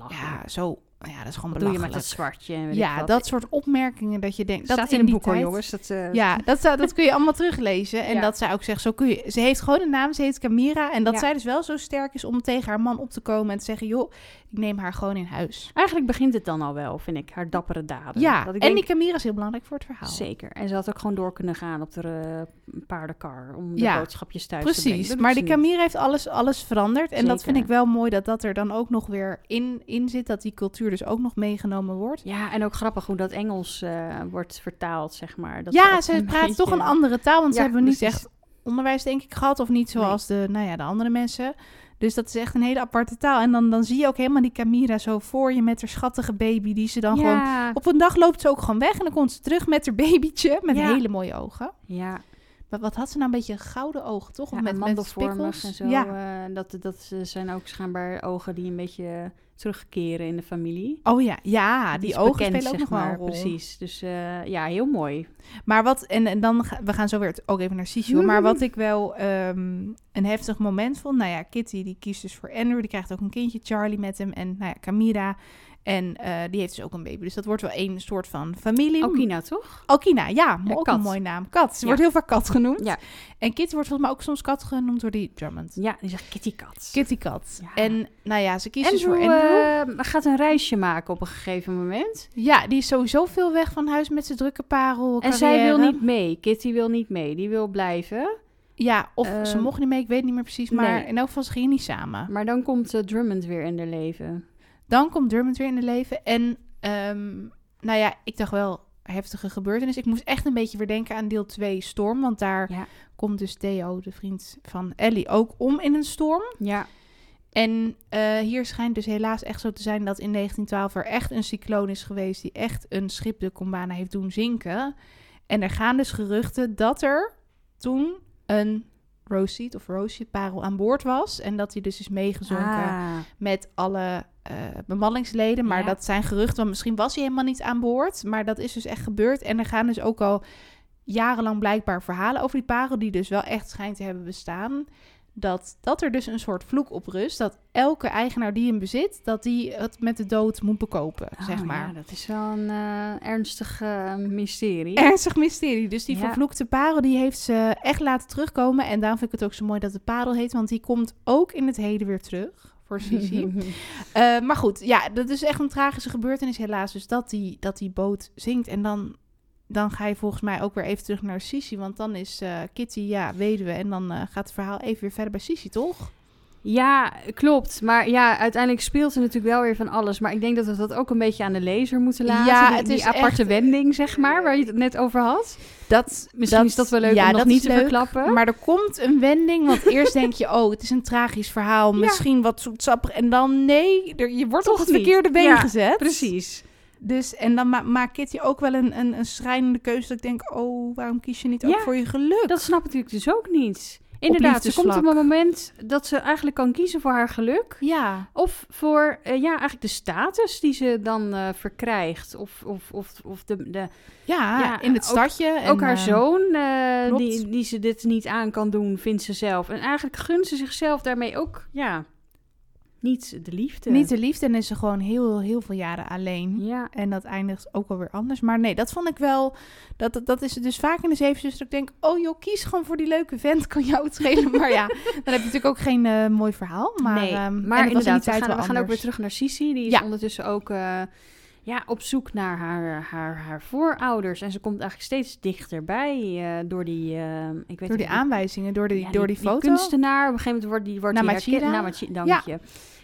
Speaker 2: ja,
Speaker 1: zo, ja, dat is gewoon
Speaker 2: Wat doe je
Speaker 1: belachelijk.
Speaker 2: met dat zwartje? en weet
Speaker 1: Ja, dat soort opmerkingen dat je denkt...
Speaker 2: staat
Speaker 1: dat
Speaker 2: in een boek hoor, jongens. Dat, eh,
Speaker 1: Ja, dat, zou- dat kun je allemaal teruglezen. En
Speaker 2: Ja.
Speaker 1: dat zij ook zegt, zo kun je... Ze heeft gewoon een naam, ze heet Camira. En dat
Speaker 2: Ja.
Speaker 1: zij dus wel zo sterk is om tegen haar man op te komen en te zeggen... joh, ik neem haar gewoon in huis.
Speaker 2: Eigenlijk begint het dan al wel, vind ik, haar dappere daden.
Speaker 1: Ja,
Speaker 2: Dat
Speaker 1: en
Speaker 2: ik denk,
Speaker 1: die Camira is heel belangrijk voor het verhaal.
Speaker 2: Zeker. En ze had ook gewoon door kunnen gaan op de paardenkar om de
Speaker 1: Ja,
Speaker 2: boodschapjes thuis te brengen.
Speaker 1: Precies, maar die
Speaker 2: niet.
Speaker 1: Camira heeft alles, alles veranderd. En dat vind ik wel mooi dat dat er dan ook nog weer in, in zit. Dat die cultuur dus ook nog meegenomen wordt.
Speaker 2: Ja, en ook grappig hoe dat Engels eh, wordt vertaald, zeg maar. Dat
Speaker 1: ja, ze praat toch een andere taal. Want ze hebben niet echt onderwijs, denk ik, gehad. Of niet zoals de, nou ja, de andere mensen. Dus dat is echt een hele aparte taal. En dan, dan zie je ook helemaal die Camira zo voor je met haar schattige baby. Die ze dan gewoon... Op een dag loopt ze ook gewoon weg. En dan komt ze terug met haar babytje. Met
Speaker 2: Ja.
Speaker 1: hele mooie ogen.
Speaker 2: ja,
Speaker 1: Maar wat had ze nou? Een beetje gouden ogen, toch? Of
Speaker 2: ja
Speaker 1: met, met spikkels?
Speaker 2: en zo.
Speaker 1: Ja.
Speaker 2: eh, dat, dat zijn ook schijnbaar ogen die een beetje terugkeren in de familie.
Speaker 1: Oh ja, ja, die
Speaker 2: is
Speaker 1: ogen
Speaker 2: bekend,
Speaker 1: spelen ook nog wel
Speaker 2: maar.
Speaker 1: een rol.
Speaker 2: Precies. Dus eh, ja, heel mooi.
Speaker 1: Maar wat, en, en dan, ga- we gaan zo weer ook even naar hoor. maar wat ik wel ehm, een heftig moment vond, nou ja, Kitty die kiest dus voor Andrew, die krijgt ook een kindje, Charlie met hem, en nou ja, Camira, en eh, die heeft dus ook een baby. Dus dat wordt wel een soort van familie.
Speaker 2: Okina, toch?
Speaker 1: Okina, ja, maar
Speaker 2: Ja,
Speaker 1: ook
Speaker 2: kat.
Speaker 1: een mooie naam. Kat, ze
Speaker 2: Ja.
Speaker 1: wordt heel vaak kat genoemd.
Speaker 2: Ja.
Speaker 1: En Kitty wordt volgens mij ook soms kat genoemd door die Drummond.
Speaker 2: Ja, die zegt Kitty Kat.
Speaker 1: Kitty kat.
Speaker 2: Ja.
Speaker 1: En nou ja, ze kiest dus voor Andrew.
Speaker 2: eh, gaat een reisje maken op een gegeven moment.
Speaker 1: ja, die is sowieso veel weg van huis met zijn drukke parel.
Speaker 2: En zij wil niet mee. Kitty wil niet mee. Die wil blijven.
Speaker 1: Ja, of ze
Speaker 2: Ehm,
Speaker 1: mocht niet mee, ik weet niet meer precies. Maar
Speaker 2: nee.
Speaker 1: in elk geval, ze gingen niet samen.
Speaker 2: Maar dan komt eh, Drummond weer in haar leven.
Speaker 1: Dan komt Dermot weer in het leven. En ehm, nou ja, ik dacht wel, heftige gebeurtenis. Ik moest echt een beetje weer denken aan deel 2 Storm. Want daar
Speaker 2: Ja.
Speaker 1: komt dus Theo, de vriend van Ellie, ook om in een storm.
Speaker 2: Ja.
Speaker 1: En eh, hier schijnt dus helaas echt zo te zijn dat in 1912 er echt een cycloon is geweest die echt een schip de Combana heeft doen zinken. En er gaan dus geruchten dat er toen een roseseed of roseseed parel aan boord was. En dat hij dus is meegezonken
Speaker 2: Ah,
Speaker 1: met alle bemanningsleden. Maar
Speaker 2: Ja.
Speaker 1: dat zijn geruchten, want misschien was hij helemaal niet aan boord. Maar dat is dus echt gebeurd. En er gaan dus ook al jarenlang blijkbaar verhalen over die parel... die dus wel echt schijnt te hebben bestaan. Dat, dat er dus een soort vloek op rust. Dat elke eigenaar die hem bezit, dat die het met de dood moet bekopen, zeg
Speaker 2: oh
Speaker 1: maar.
Speaker 2: Ja, dat is wel een eh, ernstig eh, mysterie.
Speaker 1: Ernstig mysterie. Dus die
Speaker 2: Ja.
Speaker 1: vervloekte parel, die heeft ze echt laten terugkomen. En daarom vind ik het ook zo mooi dat het parel heet. Want die komt ook in het heden weer terug. Voor Sisi. Eh, maar goed, ja, dat is echt een tragische gebeurtenis helaas. Dus dat die, dat die boot zinkt. En dan, dan ga je volgens mij ook weer even terug naar Sisi. Want dan is eh, Kitty, ja, weduwe. En dan eh, gaat het verhaal even weer verder bij Sisi, toch?
Speaker 2: Ja, klopt. Maar ja, uiteindelijk speelt er natuurlijk wel weer van alles. Maar ik denk dat we dat ook een beetje aan de lezer moeten laten.
Speaker 1: Ja,
Speaker 2: die,
Speaker 1: het
Speaker 2: die
Speaker 1: is
Speaker 2: aparte
Speaker 1: echt-
Speaker 2: wending, zeg maar, waar je het net over had.
Speaker 1: Dat,
Speaker 2: Misschien is dat wel leuk om nog
Speaker 1: dat
Speaker 2: niet
Speaker 1: is
Speaker 2: te
Speaker 1: leuk,
Speaker 2: verklappen.
Speaker 1: Maar er komt een wending, want eerst denk je, oh, het is een tragisch verhaal.
Speaker 2: Ja.
Speaker 1: Misschien wat zoetsappig. En dan, nee, er, je wordt
Speaker 2: Toch
Speaker 1: op het
Speaker 2: niet.
Speaker 1: verkeerde been
Speaker 2: Ja,
Speaker 1: gezet.
Speaker 2: Precies.
Speaker 1: Dus, en dan ma maakt Kitty ook wel een, een, een schrijnende keuze. Dat ik denk, oh, waarom kies je niet ook voor je geluk?
Speaker 2: Dat snap ik natuurlijk dus ook niet. Inderdaad, er komt op een moment dat ze eigenlijk kan kiezen voor haar geluk.
Speaker 1: Ja,
Speaker 2: Of voor eh, ja, eigenlijk de status die ze dan eh, verkrijgt. Of, of, of, of de, de,
Speaker 1: ja,
Speaker 2: Ja,
Speaker 1: in het
Speaker 2: ook-
Speaker 1: stadje. en,
Speaker 2: ook haar
Speaker 1: eh,
Speaker 2: zoon, die, die ze dit niet aan kan doen, vindt ze zelf. En eigenlijk gunt ze zichzelf daarmee ook, ja, niet de liefde.
Speaker 1: Niet de liefde en is ze gewoon heel, heel veel jaren alleen.
Speaker 2: Ja,
Speaker 1: En dat eindigt ook alweer anders. Maar nee, dat vond ik wel... Dat, dat, dat is dus vaak in de zeven dat ik denk... Oh joh, kies gewoon voor die leuke vent. Kan jou het schelen. Maar ja, dan heb je natuurlijk ook geen eh, mooi verhaal. Maar,
Speaker 2: nee,
Speaker 1: ehm,
Speaker 2: maar
Speaker 1: in die
Speaker 2: inderdaad, we gaan, we gaan ook weer terug naar Sisi. Die is
Speaker 1: Ja.
Speaker 2: ondertussen ook eh, ja, op zoek naar haar, haar, haar voorouders. En ze komt eigenlijk steeds dichterbij eh, door die... eh, ik weet
Speaker 1: Door die aanwijzingen, door die,
Speaker 2: ja,
Speaker 1: door die, foto.
Speaker 2: kunstenaar. Op een gegeven moment wordt die, wordt die
Speaker 1: Namachida.
Speaker 2: herkend. Namachi- dank
Speaker 1: Ja.
Speaker 2: je.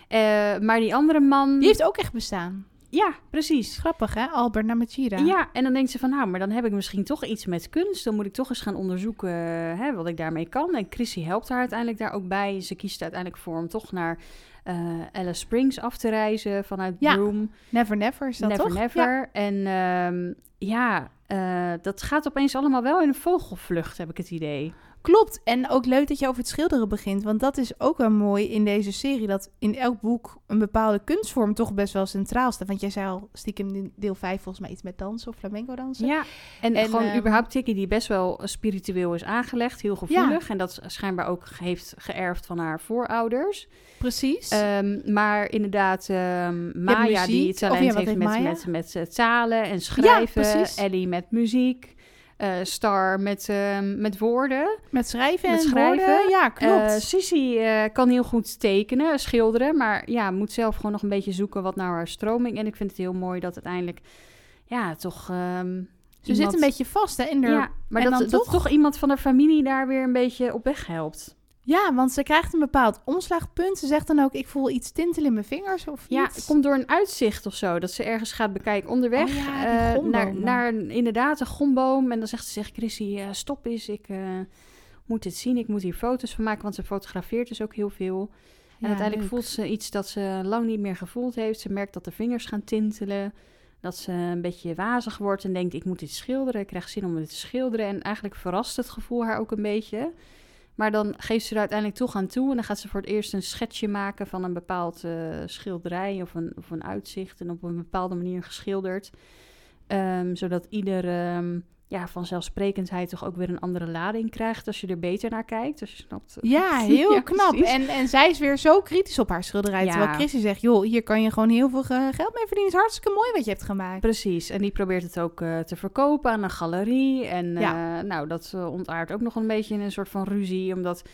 Speaker 2: Eh, maar die andere man...
Speaker 1: Die heeft ook echt bestaan.
Speaker 2: Ja, precies.
Speaker 1: Grappig hè, Albert Namachida.
Speaker 2: Ja. en dan denkt ze van, nou, maar dan heb ik misschien toch iets met kunst. Dan moet ik toch eens gaan onderzoeken hè, wat ik daarmee kan. En Chrissy helpt haar uiteindelijk daar ook bij. Ze kiest uiteindelijk voor om toch naar eh, Alice Springs af te reizen vanuit
Speaker 1: Ja,
Speaker 2: Broome.
Speaker 1: Never Never is dat
Speaker 2: Never
Speaker 1: toch?
Speaker 2: Never.
Speaker 1: Ja.
Speaker 2: En ehm, ja, eh, dat gaat opeens allemaal wel in een vogelvlucht, heb ik het idee.
Speaker 1: Klopt. En ook leuk dat je over het schilderen begint. Want dat is ook wel mooi in deze serie. Dat in elk boek een bepaalde kunstvorm toch best wel centraal staat. Want jij zei al stiekem in deel 5 volgens mij iets met dansen of flamenco dansen.
Speaker 2: Ja, en,
Speaker 1: En,
Speaker 2: gewoon
Speaker 1: ehm,
Speaker 2: überhaupt Tikkie die best wel spiritueel is aangelegd, heel gevoelig. En dat schijnbaar ook heeft geërfd van haar voorouders.
Speaker 1: Precies.
Speaker 2: Ehm, maar inderdaad, ehm, Maya
Speaker 1: muziek.
Speaker 2: die
Speaker 1: ja,
Speaker 2: talent
Speaker 1: wat
Speaker 2: heeft
Speaker 1: heeft
Speaker 2: met, met, met, talen en schrijven.
Speaker 1: precies.
Speaker 2: Ellie met muziek. Eh, Star met, ehm, met woorden.
Speaker 1: met schrijven
Speaker 2: met
Speaker 1: en
Speaker 2: schrijven.
Speaker 1: woorden. Ja, klopt.
Speaker 2: Eh Sissy eh, kan heel goed tekenen, schilderen. Maar ja, moet zelf gewoon nog een beetje zoeken wat nou haar stroming. En ik vind het heel mooi dat uiteindelijk, ja, toch... ehm,
Speaker 1: Ze zit een beetje vast hè, in de...
Speaker 2: Ja, maar dat,
Speaker 1: toch-
Speaker 2: toch iemand van de familie daar weer een beetje op weg helpt.
Speaker 1: Ja, want ze krijgt een bepaald omslagpunt. Ze zegt dan ook, ik voel iets tintelen in mijn vingers of
Speaker 2: Ja,
Speaker 1: iets.
Speaker 2: het komt door een uitzicht of zo. Dat ze ergens gaat bekijken onderweg.
Speaker 1: Oh ja,
Speaker 2: eh, naar, naar inderdaad een gomboom. En dan zegt ze tegen Chrissy, eh, stop eens. Ik eh, moet dit zien. Ik moet hier foto's van maken. Want ze fotografeert dus ook heel veel. En
Speaker 1: Ja,
Speaker 2: uiteindelijk
Speaker 1: leuk.
Speaker 2: voelt ze iets dat ze lang niet meer gevoeld heeft. Ze merkt dat de vingers gaan tintelen. Dat ze een beetje wazig wordt en denkt, ik moet dit schilderen. Ik krijg zin om dit te schilderen. En eigenlijk verrast het gevoel haar ook een beetje. Maar dan geeft ze er uiteindelijk toch aan toe. En dan gaat ze voor het eerst een schetsje maken van een bepaald eh, schilderij of een, of een uitzicht. En op een bepaalde manier geschilderd. Ehm, zodat ieder ehm, ja, vanzelfsprekendheid toch ook weer een andere lading krijgt als je er beter naar kijkt. Als je snapt.
Speaker 1: Ja, heel
Speaker 2: Ja,
Speaker 1: knap.
Speaker 2: precies.
Speaker 1: En, en zij is weer zo kritisch op haar schilderij.
Speaker 2: Ja.
Speaker 1: Terwijl Chrissy zegt, joh, hier kan je gewoon heel veel eh, geld mee verdienen. Het is hartstikke mooi wat je hebt gemaakt.
Speaker 2: Precies, en die probeert het ook eh, te verkopen aan een galerie. En
Speaker 1: Ja.
Speaker 2: eh, nou, dat eh, ontaart ook nog een beetje in een soort van ruzie. Omdat
Speaker 1: Eh,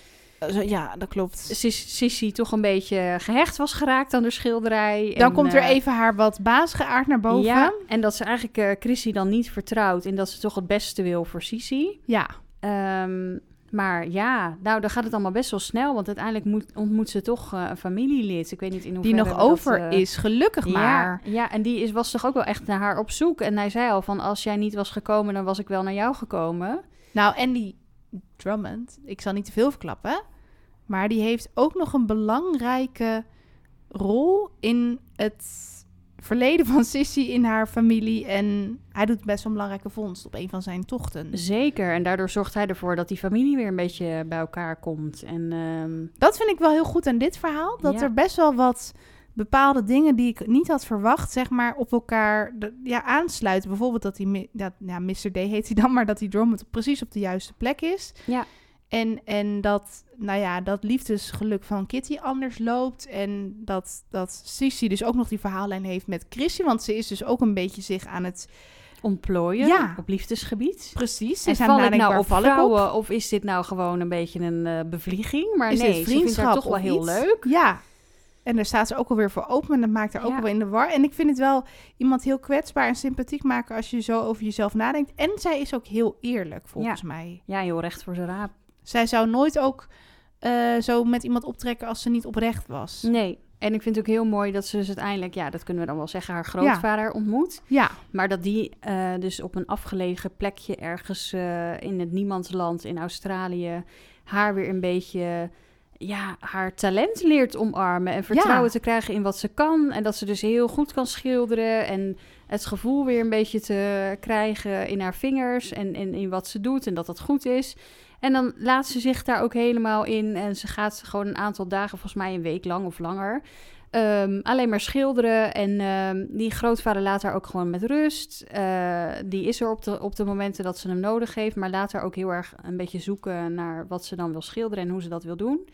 Speaker 1: ja, dat klopt.
Speaker 2: Sis- Sissy toch een beetje gehecht was geraakt aan de schilderij.
Speaker 1: Dan
Speaker 2: En,
Speaker 1: komt er
Speaker 2: eh,
Speaker 1: even haar wat bazige aard naar boven.
Speaker 2: Ja, en dat ze eigenlijk eh Chrissy dan niet vertrouwt. En dat ze toch het beste wil voor Sissy.
Speaker 1: Ja.
Speaker 2: Ehm, maar ja, nou, dan gaat het allemaal best wel snel. Want uiteindelijk moet, ontmoet ze toch eh, een familielid. Ik weet niet in
Speaker 1: Die
Speaker 2: hoeverre
Speaker 1: nog
Speaker 2: we dat,
Speaker 1: over
Speaker 2: eh,
Speaker 1: is, gelukkig maar.
Speaker 2: Ja, ja, en die is, was toch ook wel echt naar haar op zoek. En hij zei al van, als jij niet was gekomen, dan was ik wel naar jou gekomen.
Speaker 1: Nou, en die Drummond, ik zal niet te veel verklappen. Maar die heeft ook nog een belangrijke rol in het verleden van Sissy in haar familie. En hij doet best wel een belangrijke vondst op een van zijn tochten.
Speaker 2: Zeker. En daardoor zorgt hij ervoor dat die familie weer een beetje bij elkaar komt. En ehm,
Speaker 1: Dat vind ik wel heel goed aan dit verhaal. Dat
Speaker 2: Ja.
Speaker 1: er best wel wat bepaalde dingen die ik niet had verwacht, zeg maar, op elkaar de- ja, aansluiten. Bijvoorbeeld dat mi- dat, ja, Mr. D heet hij dan, maar dat die Drummond precies op de juiste plek is.
Speaker 2: Ja.
Speaker 1: En, en dat, nou ja, dat liefdesgeluk van Kitty anders loopt. En dat, dat Sissy dus ook nog die verhaallijn heeft met Chrissy. Want ze is dus ook een beetje zich aan het...
Speaker 2: ontplooien
Speaker 1: Ja.
Speaker 2: op liefdesgebied.
Speaker 1: Precies,
Speaker 2: En val ik nou op vrouwen of is dit nou gewoon een beetje een eh, bevlieging? Maar
Speaker 1: Is
Speaker 2: nee,
Speaker 1: dit
Speaker 2: ze vindt haar
Speaker 1: vriendschap
Speaker 2: toch wel heel
Speaker 1: iets?
Speaker 2: leuk.
Speaker 1: Ja. En daar staat ze ook alweer voor open. En dat maakt haar ook
Speaker 2: Ja.
Speaker 1: wel in de war. En ik vind het wel iemand heel kwetsbaar en sympathiek maken als je zo over jezelf nadenkt. En zij is ook heel eerlijk, volgens mij.
Speaker 2: Ja, heel recht voor zijn raap.
Speaker 1: Zij zou nooit ook eh, zo met iemand optrekken als ze niet oprecht was.
Speaker 2: Nee. En ik vind het ook heel mooi dat ze dus uiteindelijk, ja, dat kunnen we dan wel zeggen, haar grootvader ontmoet.
Speaker 1: Ja,
Speaker 2: Maar dat die eh, dus op een afgelegen plekje ergens eh, in het niemandsland in Australië haar weer een beetje ja, haar talent leert omarmen en vertrouwen
Speaker 1: Ja.
Speaker 2: te krijgen in wat ze kan. En dat ze dus heel goed kan schilderen en het gevoel weer een beetje te krijgen in haar vingers en, en in wat ze doet en dat dat goed is. En dan laat ze zich daar ook helemaal in en ze gaat gewoon een aantal dagen, volgens mij een week lang of langer, Ehm, alleen maar schilderen. En ehm, die grootvader laat haar ook gewoon met rust. Eh, die is er op de, op de momenten dat ze hem nodig heeft. Maar laat haar ook heel erg een beetje zoeken naar wat ze dan wil schilderen en hoe ze dat wil doen.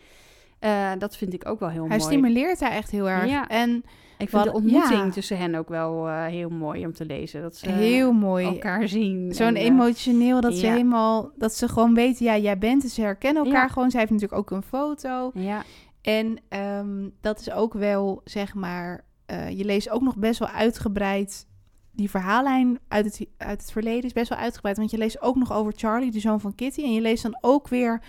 Speaker 2: Eh, dat vind ik ook wel heel
Speaker 1: hij
Speaker 2: mooi.
Speaker 1: stimuleert haar echt heel erg.
Speaker 2: Ja.
Speaker 1: En
Speaker 2: Ik vind de ontmoeting
Speaker 1: ja.
Speaker 2: tussen hen ook wel eh, heel mooi om te lezen. Dat ze
Speaker 1: heel mooi.
Speaker 2: elkaar zien.
Speaker 1: Zo'n emotioneel dat ze helemaal... Dat ze gewoon weten, ja, jij bent. Ze herkennen elkaar gewoon. Zij heeft natuurlijk ook een foto.
Speaker 2: Ja,
Speaker 1: En ehm, dat is ook wel, zeg maar, eh, je leest ook nog best wel uitgebreid. Die verhaallijn uit het, uit het verleden is best wel uitgebreid. Want je leest ook nog over Charlie, de zoon van Kitty. En je leest dan ook weer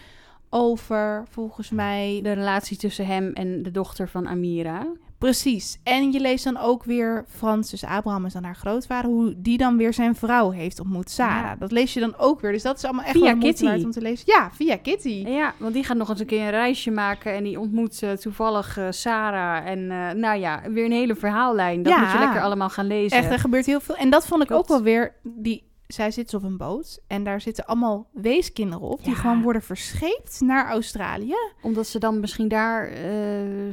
Speaker 1: over, volgens mij,
Speaker 2: de relatie tussen hem en de dochter van Amira.
Speaker 1: Precies. En je leest dan ook weer Frans, dus Abraham is dan haar grootvader, hoe die dan weer zijn vrouw heeft ontmoet, Sarah.
Speaker 2: Ja.
Speaker 1: Dat lees je dan ook weer. Dus dat is allemaal echt
Speaker 2: Via
Speaker 1: wel
Speaker 2: Kitty.
Speaker 1: waard om te lezen. Ja, via Kitty.
Speaker 2: Ja, want die gaat nog eens een keer een reisje maken en die ontmoet eh, toevallig eh, Sarah. En eh, nou ja, weer een hele verhaallijn. Dat
Speaker 1: Ja.
Speaker 2: moet je lekker allemaal gaan lezen.
Speaker 1: Echt, er gebeurt heel veel. En dat vond ik
Speaker 2: Klopt.
Speaker 1: ook wel weer. Die, zij zit op een boot en daar zitten allemaal weeskinderen op. Die
Speaker 2: Ja.
Speaker 1: gewoon worden verscheept naar Australië.
Speaker 2: Omdat ze dan misschien daar eh,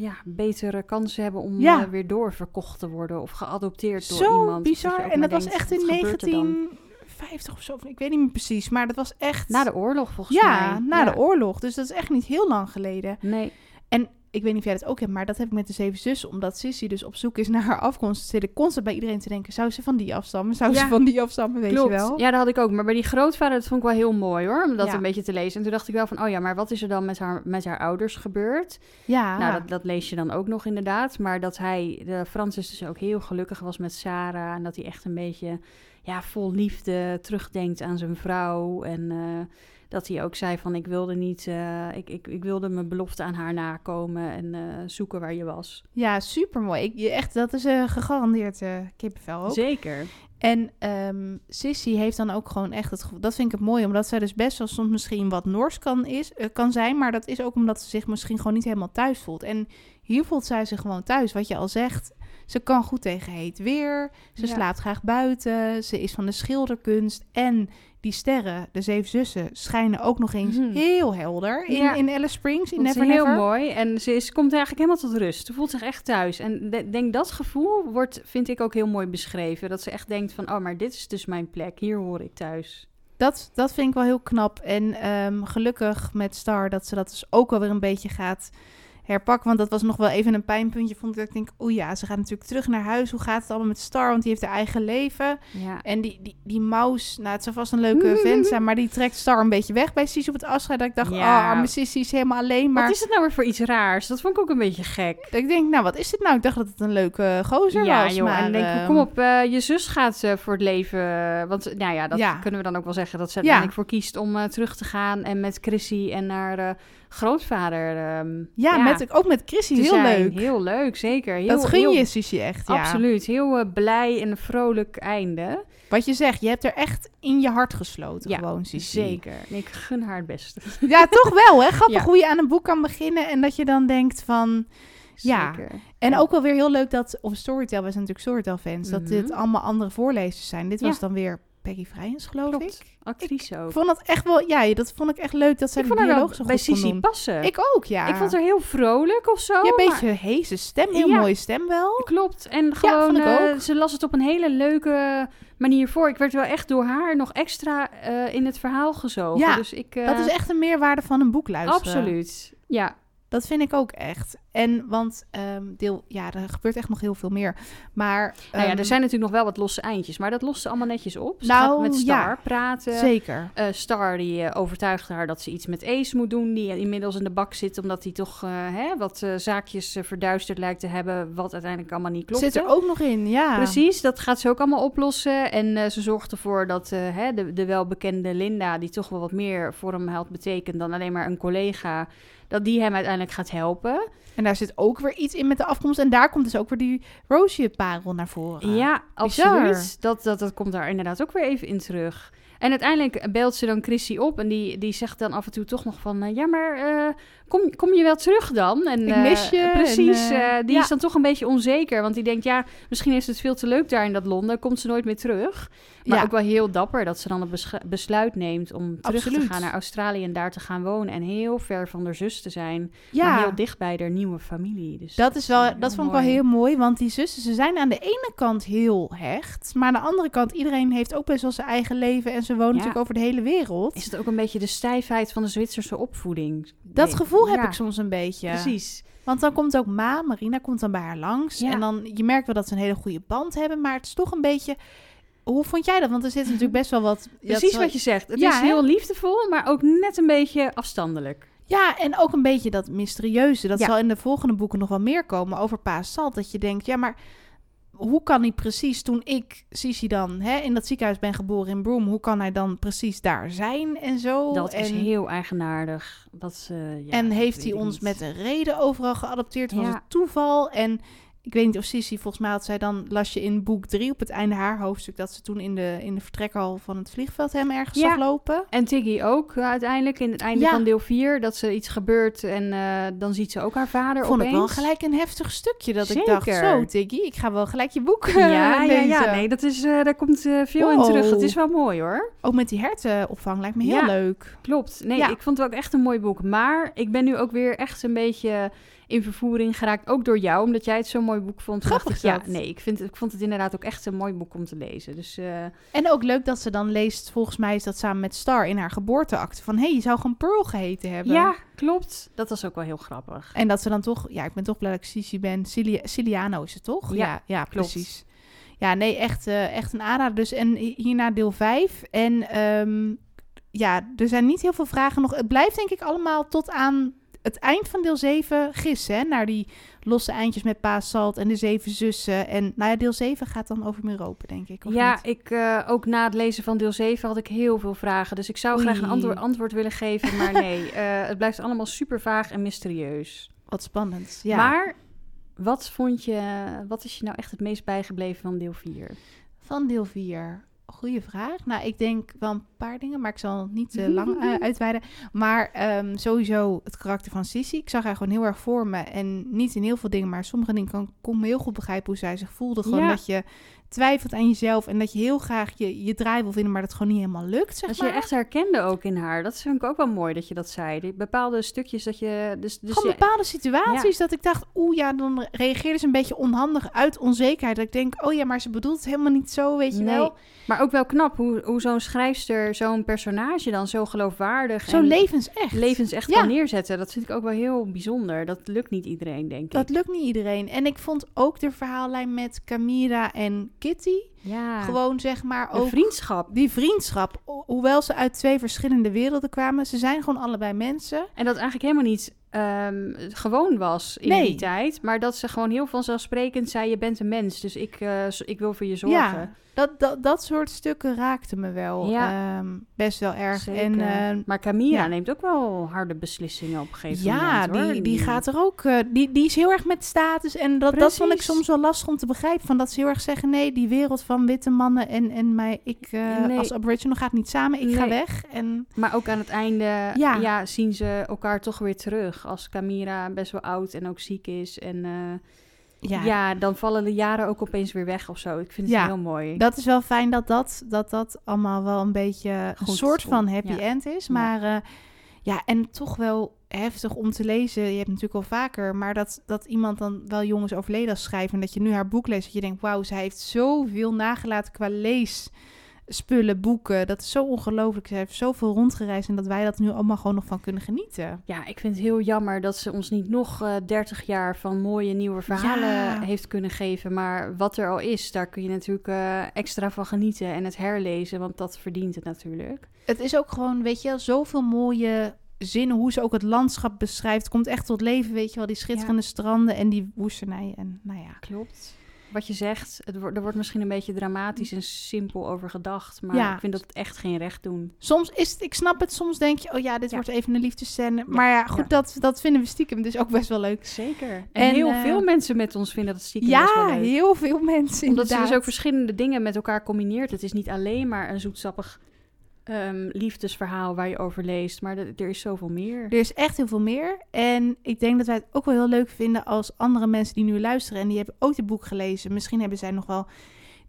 Speaker 2: ja, betere kansen hebben om
Speaker 1: Ja.
Speaker 2: eh, weer doorverkocht te worden of geadopteerd door
Speaker 1: Zo
Speaker 2: iemand.
Speaker 1: bizar.
Speaker 2: Dat je ook
Speaker 1: En dat was echt in
Speaker 2: wat gebeurt er dan?
Speaker 1: 1950 of zo. Ik weet niet meer precies. Maar dat was echt.
Speaker 2: Na de oorlog volgens
Speaker 1: ja,
Speaker 2: mij.
Speaker 1: na de oorlog. Dus dat is echt niet heel lang geleden.
Speaker 2: Nee,
Speaker 1: ik weet niet of jij dat ook hebt, maar dat heb ik met de zeven zussen. Omdat Sissy dus op zoek is naar haar afkomst. Zit ik constant bij iedereen te denken: zou ze van die afstammen? Zou ze van die afstammen? Weet
Speaker 2: klopt.
Speaker 1: je wel?
Speaker 2: Ja, dat had ik ook. Maar bij die grootvader, dat vond ik wel heel mooi hoor. Om dat
Speaker 1: Ja.
Speaker 2: een beetje te lezen. En toen dacht ik wel van, oh ja, maar wat is er dan met haar, met haar ouders gebeurd?
Speaker 1: Ja.
Speaker 2: Nou, dat, dat lees je dan ook nog inderdaad. Maar dat hij, de Francis dus ook heel gelukkig was met Sarah. En dat hij echt een beetje ja, vol liefde terugdenkt aan zijn vrouw. En eh, dat hij ook zei van ik wilde niet, eh, ik, ik, ik wilde mijn belofte aan haar nakomen en eh, zoeken waar je was.
Speaker 1: Ja, super mooi. Echt, dat is een gegarandeerd eh, kippenvel ook.
Speaker 2: Zeker.
Speaker 1: En ehm Sissy heeft dan ook gewoon echt het gevoel... Dat vind ik het mooi, omdat zij dus best wel soms misschien wat Noors kan, is, kan zijn. Maar dat is ook omdat ze zich misschien gewoon niet helemaal thuis voelt. En hier voelt zij zich gewoon thuis. Wat je al zegt, ze kan goed tegen heet weer. Ze
Speaker 2: Ja.
Speaker 1: slaapt graag buiten. Ze is van de schilderkunst. En die sterren, de zeven zussen, schijnen ook nog eens
Speaker 2: Mhm.
Speaker 1: heel helder in,
Speaker 2: Ja.
Speaker 1: in Alice Springs, in
Speaker 2: Dat is heel
Speaker 1: Never.
Speaker 2: mooi. En ze is, komt eigenlijk helemaal tot rust. Ze voelt zich echt thuis. En ik denk dat gevoel wordt, vind ik ook heel mooi beschreven. Dat ze echt denkt van, oh, maar dit is dus mijn plek. Hier hoor ik thuis.
Speaker 1: Dat, dat vind ik wel heel knap. En ehm, gelukkig met Star dat ze dat dus ook wel weer een beetje gaat herpakken. Want dat was nog wel even een pijnpuntje. Vond ik dat ik denk, oeh ja, ze gaat natuurlijk terug naar huis. Hoe gaat het allemaal met Star? Want die heeft haar eigen leven.
Speaker 2: Ja.
Speaker 1: En die, die, die mouse, nou het zou vast een leuke vent zijn. Maar die trekt Star een beetje weg bij Sissy op het afscheid. Dat ik dacht,
Speaker 2: Ja.
Speaker 1: oh, arme Sissy is helemaal alleen. Maar
Speaker 2: Wat is het nou weer voor iets raars? Dat vond ik ook een beetje gek.
Speaker 1: dat ik denk, nou wat is dit nou? Ik dacht dat het een leuke gozer
Speaker 2: ja,
Speaker 1: was.
Speaker 2: joh.
Speaker 1: maar,
Speaker 2: en dan denk ik,
Speaker 1: ehm,
Speaker 2: kom op, eh, je zus gaat eh, voor het leven. Want nou ja, dat
Speaker 1: Ja.
Speaker 2: kunnen we dan ook wel zeggen. Dat ze er
Speaker 1: Ja.
Speaker 2: voor kiest om eh, terug te gaan. En met Chrissy en haar eh, grootvader. ehm,
Speaker 1: Ja, met met, ook met Chrissy,
Speaker 2: te
Speaker 1: heel
Speaker 2: zijn.
Speaker 1: leuk.
Speaker 2: Heel leuk, zeker. Heel,
Speaker 1: dat gun
Speaker 2: heel-
Speaker 1: je Sissy echt, ja.
Speaker 2: Absoluut. Heel eh, blij en vrolijk einde.
Speaker 1: Wat je zegt, je hebt er echt in je hart gesloten
Speaker 2: Ja,
Speaker 1: gewoon, Sissy.
Speaker 2: Zeker. Ik gun haar het beste.
Speaker 1: Ja, toch wel, hè? Grappig
Speaker 2: Ja.
Speaker 1: hoe je aan een boek kan beginnen en dat je dan denkt van... Ja.
Speaker 2: Zeker.
Speaker 1: En
Speaker 2: Ja.
Speaker 1: ook wel weer heel leuk dat op Storytel, wij zijn natuurlijk Storytel-fans, dat
Speaker 2: Mhm.
Speaker 1: dit allemaal andere voorlezers zijn. Dit
Speaker 2: Ja.
Speaker 1: was dan weer Peggy Vrijens, geloof
Speaker 2: Klopt.
Speaker 1: ik.
Speaker 2: Actrice ook.
Speaker 1: Ik vond dat echt wel, ja, dat vond ik echt leuk dat zij
Speaker 2: Ik
Speaker 1: de dialoog zo
Speaker 2: bij
Speaker 1: goed doen.
Speaker 2: passen. Ik,
Speaker 1: Ik ook, ja.
Speaker 2: vond haar heel vrolijk of zo.
Speaker 1: Ja, een
Speaker 2: maar-
Speaker 1: beetje heese stem, heel
Speaker 2: Ja.
Speaker 1: mooie stem wel.
Speaker 2: Klopt. En gewoon,
Speaker 1: ik
Speaker 2: eh,
Speaker 1: ook.
Speaker 2: ze las het op een hele leuke manier voor. Ik werd wel echt door haar nog extra eh, in het verhaal gezogen.
Speaker 1: Ja,
Speaker 2: dus ik, eh,
Speaker 1: Dat is echt een meerwaarde van een boek luisteren.
Speaker 2: Absoluut. Ja,
Speaker 1: Dat vind ik ook echt. En want ehm, deel, ja, er gebeurt echt nog heel veel meer. Maar
Speaker 2: nou ja,
Speaker 1: ehm,
Speaker 2: er zijn natuurlijk nog wel wat losse eindjes. Maar dat lost ze allemaal netjes op. Ze
Speaker 1: Nou,
Speaker 2: gaat met Star
Speaker 1: ja.
Speaker 2: praten.
Speaker 1: zeker.
Speaker 2: Eh, Star die eh, overtuigt haar dat ze iets met Ace moet doen. Die inmiddels in de bak zit. Omdat hij toch eh, hè, wat zaakjes verduisterd lijkt te hebben. Wat uiteindelijk allemaal niet klopt.
Speaker 1: Zit er ook nog in, ja.
Speaker 2: Precies, dat gaat ze ook allemaal oplossen. En ze zorgt ervoor dat hè, de, de welbekende Linda, die toch wel wat meer voor hem had betekend dan alleen maar een collega, dat die hem uiteindelijk gaat helpen.
Speaker 1: En daar zit ook weer iets in met de afkomst. En daar komt dus ook weer die Roosje-parel naar voren.
Speaker 2: Ja, absoluut. Dat, dat, dat komt daar inderdaad ook weer even in terug. En uiteindelijk belt ze dan Chrissy op en die, die zegt dan af en toe toch nog van... eh, ja, maar eh, kom, kom je wel terug dan? En,
Speaker 1: Ik
Speaker 2: eh,
Speaker 1: mis je
Speaker 2: Precies,
Speaker 1: en, eh,
Speaker 2: eh, die
Speaker 1: ja.
Speaker 2: is dan toch een beetje onzeker. Want die denkt, ja, misschien is het veel te leuk daar in dat Londen. Komt ze nooit meer terug. Maar
Speaker 1: Ja.
Speaker 2: ook wel heel dapper dat ze dan het besluit neemt... om terug te gaan naar Australië en daar te gaan wonen. En heel ver van haar zus te zijn.
Speaker 1: Ja,
Speaker 2: Maar heel dicht bij haar nieuwe familie. Dus
Speaker 1: dat is wel,
Speaker 2: eh,
Speaker 1: dat vond ik wel heel mooi. Want die zussen, ze zijn aan de ene kant heel hecht. Maar aan de andere kant, iedereen heeft ook best wel zijn eigen leven. En ze wonen natuurlijk over de hele wereld.
Speaker 2: Is het ook een beetje de stijfheid van de Zwitserse opvoeding?
Speaker 1: Dat
Speaker 2: Nee,
Speaker 1: gevoel heb
Speaker 2: ja,
Speaker 1: ik soms een beetje.
Speaker 2: Precies.
Speaker 1: Want dan komt ook Ma, Marina komt dan bij haar langs.
Speaker 2: Ja.
Speaker 1: En dan, je merkt wel dat ze een hele goede band hebben. Maar het is toch een beetje... Hoe vond jij dat? Want er zit natuurlijk best wel wat...
Speaker 2: Precies wat je zegt. Het
Speaker 1: Ja,
Speaker 2: is
Speaker 1: hè?
Speaker 2: heel liefdevol, maar ook net een beetje afstandelijk.
Speaker 1: Ja, en ook een beetje dat mysterieuze. Dat zal in de volgende boeken nog wel meer komen over Pa Salt. Dat je denkt, ja, maar hoe kan hij precies toen ik, Sisi dan, hè, in dat ziekenhuis ben geboren in Broome, hoe kan hij dan precies daar zijn en zo?
Speaker 2: Dat is
Speaker 1: en,
Speaker 2: heel eigenaardig. Dat ze, ja,
Speaker 1: en heeft hij ons
Speaker 2: niet.
Speaker 1: met een reden overal geadopteerd? Was
Speaker 2: Ja.
Speaker 1: het toeval? En ik weet niet of Sisi, volgens mij had zij dan, las je in boek drie op het einde haar hoofdstuk, dat ze toen in de, in de vertrekhal van het vliegveld hem ergens
Speaker 2: Ja.
Speaker 1: zag lopen.
Speaker 2: En Tiggy ook eh, uiteindelijk in het einde
Speaker 1: Ja.
Speaker 2: van deel 4. Dat ze iets gebeurt en eh, dan ziet ze ook haar vader
Speaker 1: Vond ik
Speaker 2: opeens.
Speaker 1: wel gelijk een heftig stukje dat ik dacht, zo Tiggy, ik ga wel gelijk je boek
Speaker 2: Ja, ja,
Speaker 1: lezen.
Speaker 2: ja. Nee, dat is, eh, daar komt eh, veel in terug. Dat is wel mooi hoor.
Speaker 1: Ook met die hertenopvang lijkt me heel
Speaker 2: Ja.
Speaker 1: leuk.
Speaker 2: Klopt. Nee,
Speaker 1: Ja.
Speaker 2: ik vond het ook echt een mooi boek. Maar ik ben nu ook weer echt een beetje in vervoering geraakt. Ook door jou, omdat jij het zo'n mooi boek vond.
Speaker 1: Grappig
Speaker 2: ja, nee, ik, vind, ik vond het inderdaad ook echt een mooi boek om te lezen. Dus eh,
Speaker 1: En ook leuk dat ze dan leest, volgens mij is dat samen met Star in haar geboorteakte, van hé, hey, je zou gewoon Pearl geheten hebben.
Speaker 2: ja, klopt. Dat was ook wel heel grappig.
Speaker 1: En dat ze dan toch, ja, ik ben toch blij dat ik Sisi ben. Cilia, Ciliano is het toch?
Speaker 2: Ja,
Speaker 1: ja, ja
Speaker 2: klopt.
Speaker 1: precies. Ja, nee, echt, eh, echt een aanrader. Dus en hi- hierna deel 5. En ehm, ja, er zijn niet heel veel vragen nog. Het blijft denk ik allemaal tot aan het eind van deel 7 gissen. Hè? Naar die losse eindjes met Pa Salt en de zeven zussen. En nou ja, deel 7 gaat dan over Europa, denk ik. Of
Speaker 2: ja,
Speaker 1: niet?
Speaker 2: ik, eh, ook na het lezen van deel 7 had ik heel veel vragen. Dus ik zou graag een antwoord, antwoord willen geven. Maar nee, eh, het blijft allemaal super vaag en mysterieus.
Speaker 1: Wat spannend. Ja.
Speaker 2: Maar wat vond je, wat is je nou echt het meest bijgebleven van deel 4?
Speaker 1: Van deel 4. Goeie vraag. Nou, ik denk wel een paar dingen, maar ik zal niet te lang eh, uitweiden. Maar ehm, sowieso het karakter van Sissy. Ik zag haar gewoon heel erg voor me. En niet in heel veel dingen, maar sommige dingen kan, kon me heel goed begrijpen hoe zij zich voelde. Gewoon
Speaker 2: Ja.
Speaker 1: dat je twijfelt aan jezelf en dat je heel graag je, je draai wil vinden, maar dat gewoon niet helemaal lukt, zeg
Speaker 2: Dat
Speaker 1: maar.
Speaker 2: je echt herkende ook in haar. Dat vind ik ook wel mooi dat je dat zei. Die bepaalde stukjes dat je... Dus, dus
Speaker 1: Gewoon bepaalde situaties dat ik dacht, oeh ja, dan reageerde ze een beetje onhandig uit onzekerheid. Dat ik denk, oh ja, maar ze bedoelt het helemaal niet zo, weet je
Speaker 2: Nee.
Speaker 1: wel.
Speaker 2: Maar ook wel knap hoe, hoe zo'n schrijfster zo'n personage dan zo geloofwaardig
Speaker 1: Zo
Speaker 2: en
Speaker 1: levensecht.
Speaker 2: levensecht
Speaker 1: Ja.
Speaker 2: kan neerzetten. Dat vind ik ook wel heel bijzonder. Dat lukt niet iedereen, denk
Speaker 1: Dat
Speaker 2: ik.
Speaker 1: lukt niet iedereen. En ik vond ook de verhaallijn met Camira en Kitty.
Speaker 2: Ja,
Speaker 1: Gewoon zeg maar ook
Speaker 2: vriendschap.
Speaker 1: die vriendschap. ho- Hoewel ze uit twee verschillende werelden kwamen. Ze zijn gewoon allebei mensen.
Speaker 2: En dat eigenlijk helemaal niet ehm, gewoon was in
Speaker 1: Nee.
Speaker 2: die tijd. Maar dat ze gewoon heel vanzelfsprekend zei, je bent een mens. Dus ik, eh, ik wil voor je zorgen.
Speaker 1: Ja. Dat, dat, dat soort stukken raakten me wel
Speaker 2: Ja.
Speaker 1: ehm, best wel erg.
Speaker 2: Zeker.
Speaker 1: En eh,
Speaker 2: maar Camilla
Speaker 1: ja.
Speaker 2: neemt ook wel harde beslissingen op een gegeven
Speaker 1: ja,
Speaker 2: moment. hoor.
Speaker 1: die, die gaat er ook. eh, die, die is heel erg met status. En dat, dat vond ik soms wel lastig om te begrijpen. Van dat ze heel erg zeggen: nee, die wereld van witte mannen en, en mij, ik eh,
Speaker 2: Nee.
Speaker 1: als Aboriginal gaat niet samen. Ik ga weg. En
Speaker 2: Maar ook aan het einde
Speaker 1: Ja.
Speaker 2: ja. zien ze elkaar toch weer terug. Als Camira best wel oud en ook ziek is. En eh,
Speaker 1: ja,
Speaker 2: ja. dan vallen de jaren ook opeens weer weg of zo. Ik vind het
Speaker 1: Ja,
Speaker 2: heel mooi.
Speaker 1: dat is wel fijn dat dat, dat, dat allemaal wel een beetje een soort van happy
Speaker 2: ja.
Speaker 1: end is.
Speaker 2: Ja.
Speaker 1: Maar eh, ja, en toch wel heftig om te lezen. Je hebt natuurlijk al vaker, maar dat, dat iemand dan wel jongens overleden als schrijver. En dat je nu haar boek leest, dat je denkt, wauw, zij heeft zoveel nagelaten qua leesspullen, boeken. Dat is zo ongelooflijk. Ze heeft zoveel rondgereisd en dat wij dat nu allemaal gewoon nog van kunnen genieten.
Speaker 2: Ja, ik vind het heel jammer dat ze ons niet nog eh 30 jaar van mooie nieuwe verhalen
Speaker 1: Ja.
Speaker 2: heeft kunnen geven. Maar wat er al is, daar kun je natuurlijk eh, extra van genieten en het herlezen, want dat verdient het natuurlijk.
Speaker 1: Het is ook gewoon, weet je, zoveel mooie zinnen, hoe ze ook het landschap beschrijft. Komt echt tot leven, weet je wel, die schitterende stranden en die woestenij. En nou ja,
Speaker 2: Klopt. Wat je zegt, het wordt, er wordt misschien een beetje dramatisch en simpel over gedacht, maar
Speaker 1: Ja.
Speaker 2: ik vind dat het echt geen recht doen.
Speaker 1: soms is het, ik snap het, soms denk je, oh ja, dit
Speaker 2: Ja.
Speaker 1: wordt even een liefdescène. Maar ja, goed,
Speaker 2: ja.
Speaker 1: Dat, dat vinden we stiekem dus ook best wel leuk.
Speaker 2: Zeker. En,
Speaker 1: En,
Speaker 2: heel
Speaker 1: eh,
Speaker 2: veel mensen met ons vinden dat stiekem best wel
Speaker 1: Ja,
Speaker 2: leuk.
Speaker 1: heel veel mensen
Speaker 2: Omdat ze
Speaker 1: inderdaad.
Speaker 2: dus ook verschillende dingen met elkaar combineert. Het is niet alleen maar een zoetsappig ehm, liefdesverhaal waar je over leest, maar er is zoveel meer.
Speaker 1: Er is echt heel veel meer. En ik denk dat wij het ook wel heel leuk vinden als andere mensen die nu luisteren en die hebben ook het boek gelezen. Misschien hebben zij nog wel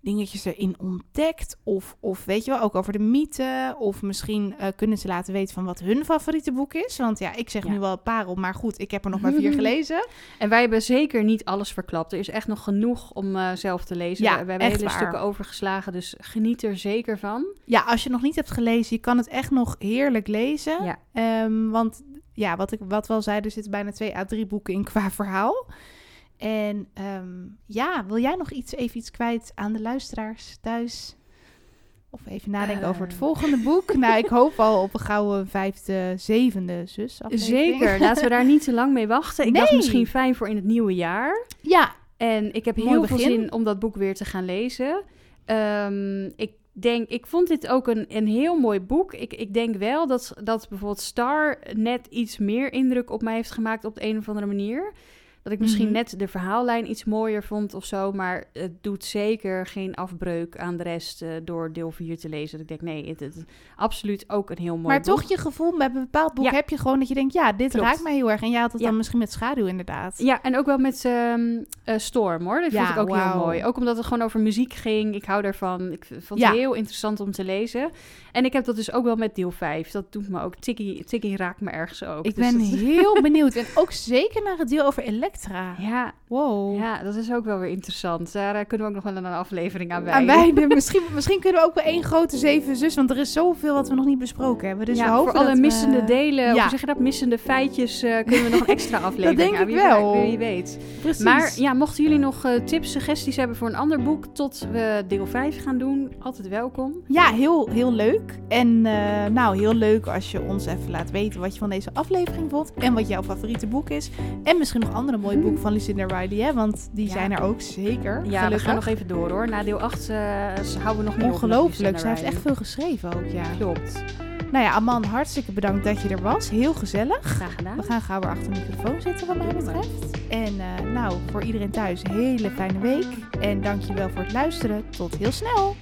Speaker 1: dingetjes erin ontdekt. Of, of weet je wel, ook over de mythe. Of misschien eh, kunnen ze laten weten van wat hun favoriete boek is. Want ja, ik zeg
Speaker 2: Ja.
Speaker 1: nu wel een parel, maar goed, ik heb er nog maar vier gelezen.
Speaker 2: En wij hebben zeker niet alles verklapt. Er is echt nog genoeg om eh, zelf te lezen.
Speaker 1: Ja,
Speaker 2: we, we hebben hele
Speaker 1: waar.
Speaker 2: stukken overgeslagen, dus geniet er zeker van.
Speaker 1: Ja, als je nog niet hebt gelezen, je kan het echt nog heerlijk lezen.
Speaker 2: Ja.
Speaker 1: Ehm, want ja, wat, ik, wat we al zeiden, er zitten bijna twee à drie boeken in qua verhaal. En ehm, ja, wil jij nog iets, even iets kwijt aan de luisteraars thuis? Of even nadenken over het
Speaker 2: Eh.
Speaker 1: volgende boek? nou, ik hoop al op een gouden vijfde, zevende zus. aflevering.
Speaker 2: Zeker, laten we daar niet te lang mee wachten. Ik dacht
Speaker 1: Nee.
Speaker 2: misschien fijn voor in het nieuwe jaar.
Speaker 1: Ja,
Speaker 2: En ik heb
Speaker 1: Mooi
Speaker 2: heel veel zin om dat boek weer te gaan lezen. Ehm, ik denk, ik vond dit ook een, een heel mooi boek. Ik, ik denk wel dat, dat bijvoorbeeld Star net iets meer indruk op mij heeft gemaakt op de een of andere manier. Dat ik misschien
Speaker 1: Mhm.
Speaker 2: net de verhaallijn iets mooier vond of zo. Maar het doet zeker geen afbreuk aan de rest eh, door deel 4 te lezen. Dat ik denk, nee, het is absoluut ook een heel mooi
Speaker 1: maar
Speaker 2: boek.
Speaker 1: toch je gevoel bij een bepaald boek
Speaker 2: Ja.
Speaker 1: heb je gewoon dat je denkt, ja, dit
Speaker 2: Klopt.
Speaker 1: raakt mij heel erg. En jij had het
Speaker 2: Ja.
Speaker 1: dan misschien met schaduw inderdaad.
Speaker 2: Ja, en ook wel met ehm, eh, Storm hoor. Dat
Speaker 1: Ja,
Speaker 2: vond ik ook heel mooi. Ook omdat het gewoon over muziek ging. Ik hou daarvan. Ik vond het heel interessant om te lezen. En ik heb dat dus ook wel met deel 5. Dat doet me ook. Tikkie, tikkie raakt me ergens ook.
Speaker 1: Ik
Speaker 2: Dus
Speaker 1: ben
Speaker 2: dat-
Speaker 1: heel benieuwd. En ook zeker naar het deel over Elektra.
Speaker 2: Ja,
Speaker 1: Wow.
Speaker 2: ja, dat is ook wel weer interessant. Daar eh, kunnen we ook nog wel een aflevering aan
Speaker 1: Aan
Speaker 2: wijden.
Speaker 1: misschien, misschien kunnen we ook wel één grote zeven zus. Want er is zoveel wat we nog niet besproken hebben. Dus we hopen
Speaker 2: voor alle
Speaker 1: dat we-
Speaker 2: missende delen,
Speaker 1: Ja.
Speaker 2: of zeg je dat, missende feitjes, eh, kunnen we nog een extra aflevering
Speaker 1: denk
Speaker 2: aan.
Speaker 1: ik
Speaker 2: Wie
Speaker 1: wel.
Speaker 2: weet, Wie weet.
Speaker 1: Precies.
Speaker 2: Maar ja, mochten jullie nog eh, tips, suggesties hebben voor een ander boek tot we deel 5 gaan doen, altijd welkom.
Speaker 1: Ja, heel, heel leuk. En nou, heel leuk als je ons even laat weten wat je van deze aflevering vond. En wat jouw favoriete boek is. En misschien nog andere boek mhm. van Lucinda Riley, hè? Want die zijn er ook zeker.
Speaker 2: Ja,
Speaker 1: gelukkig.
Speaker 2: we gaan nog even door hoor. Na deel 8 eh, houden we nog meer
Speaker 1: Ongelooflijk, ze heeft echt veel geschreven ook, ja.
Speaker 2: Klopt.
Speaker 1: Nou ja, Aman, hartstikke bedankt dat je er was. Heel gezellig.
Speaker 2: Graag gedaan.
Speaker 1: We gaan gauw weer achter de microfoon zitten wat mij betreft. En eh, nou, voor iedereen thuis, hele fijne week. En dankjewel voor het luisteren. Tot heel snel.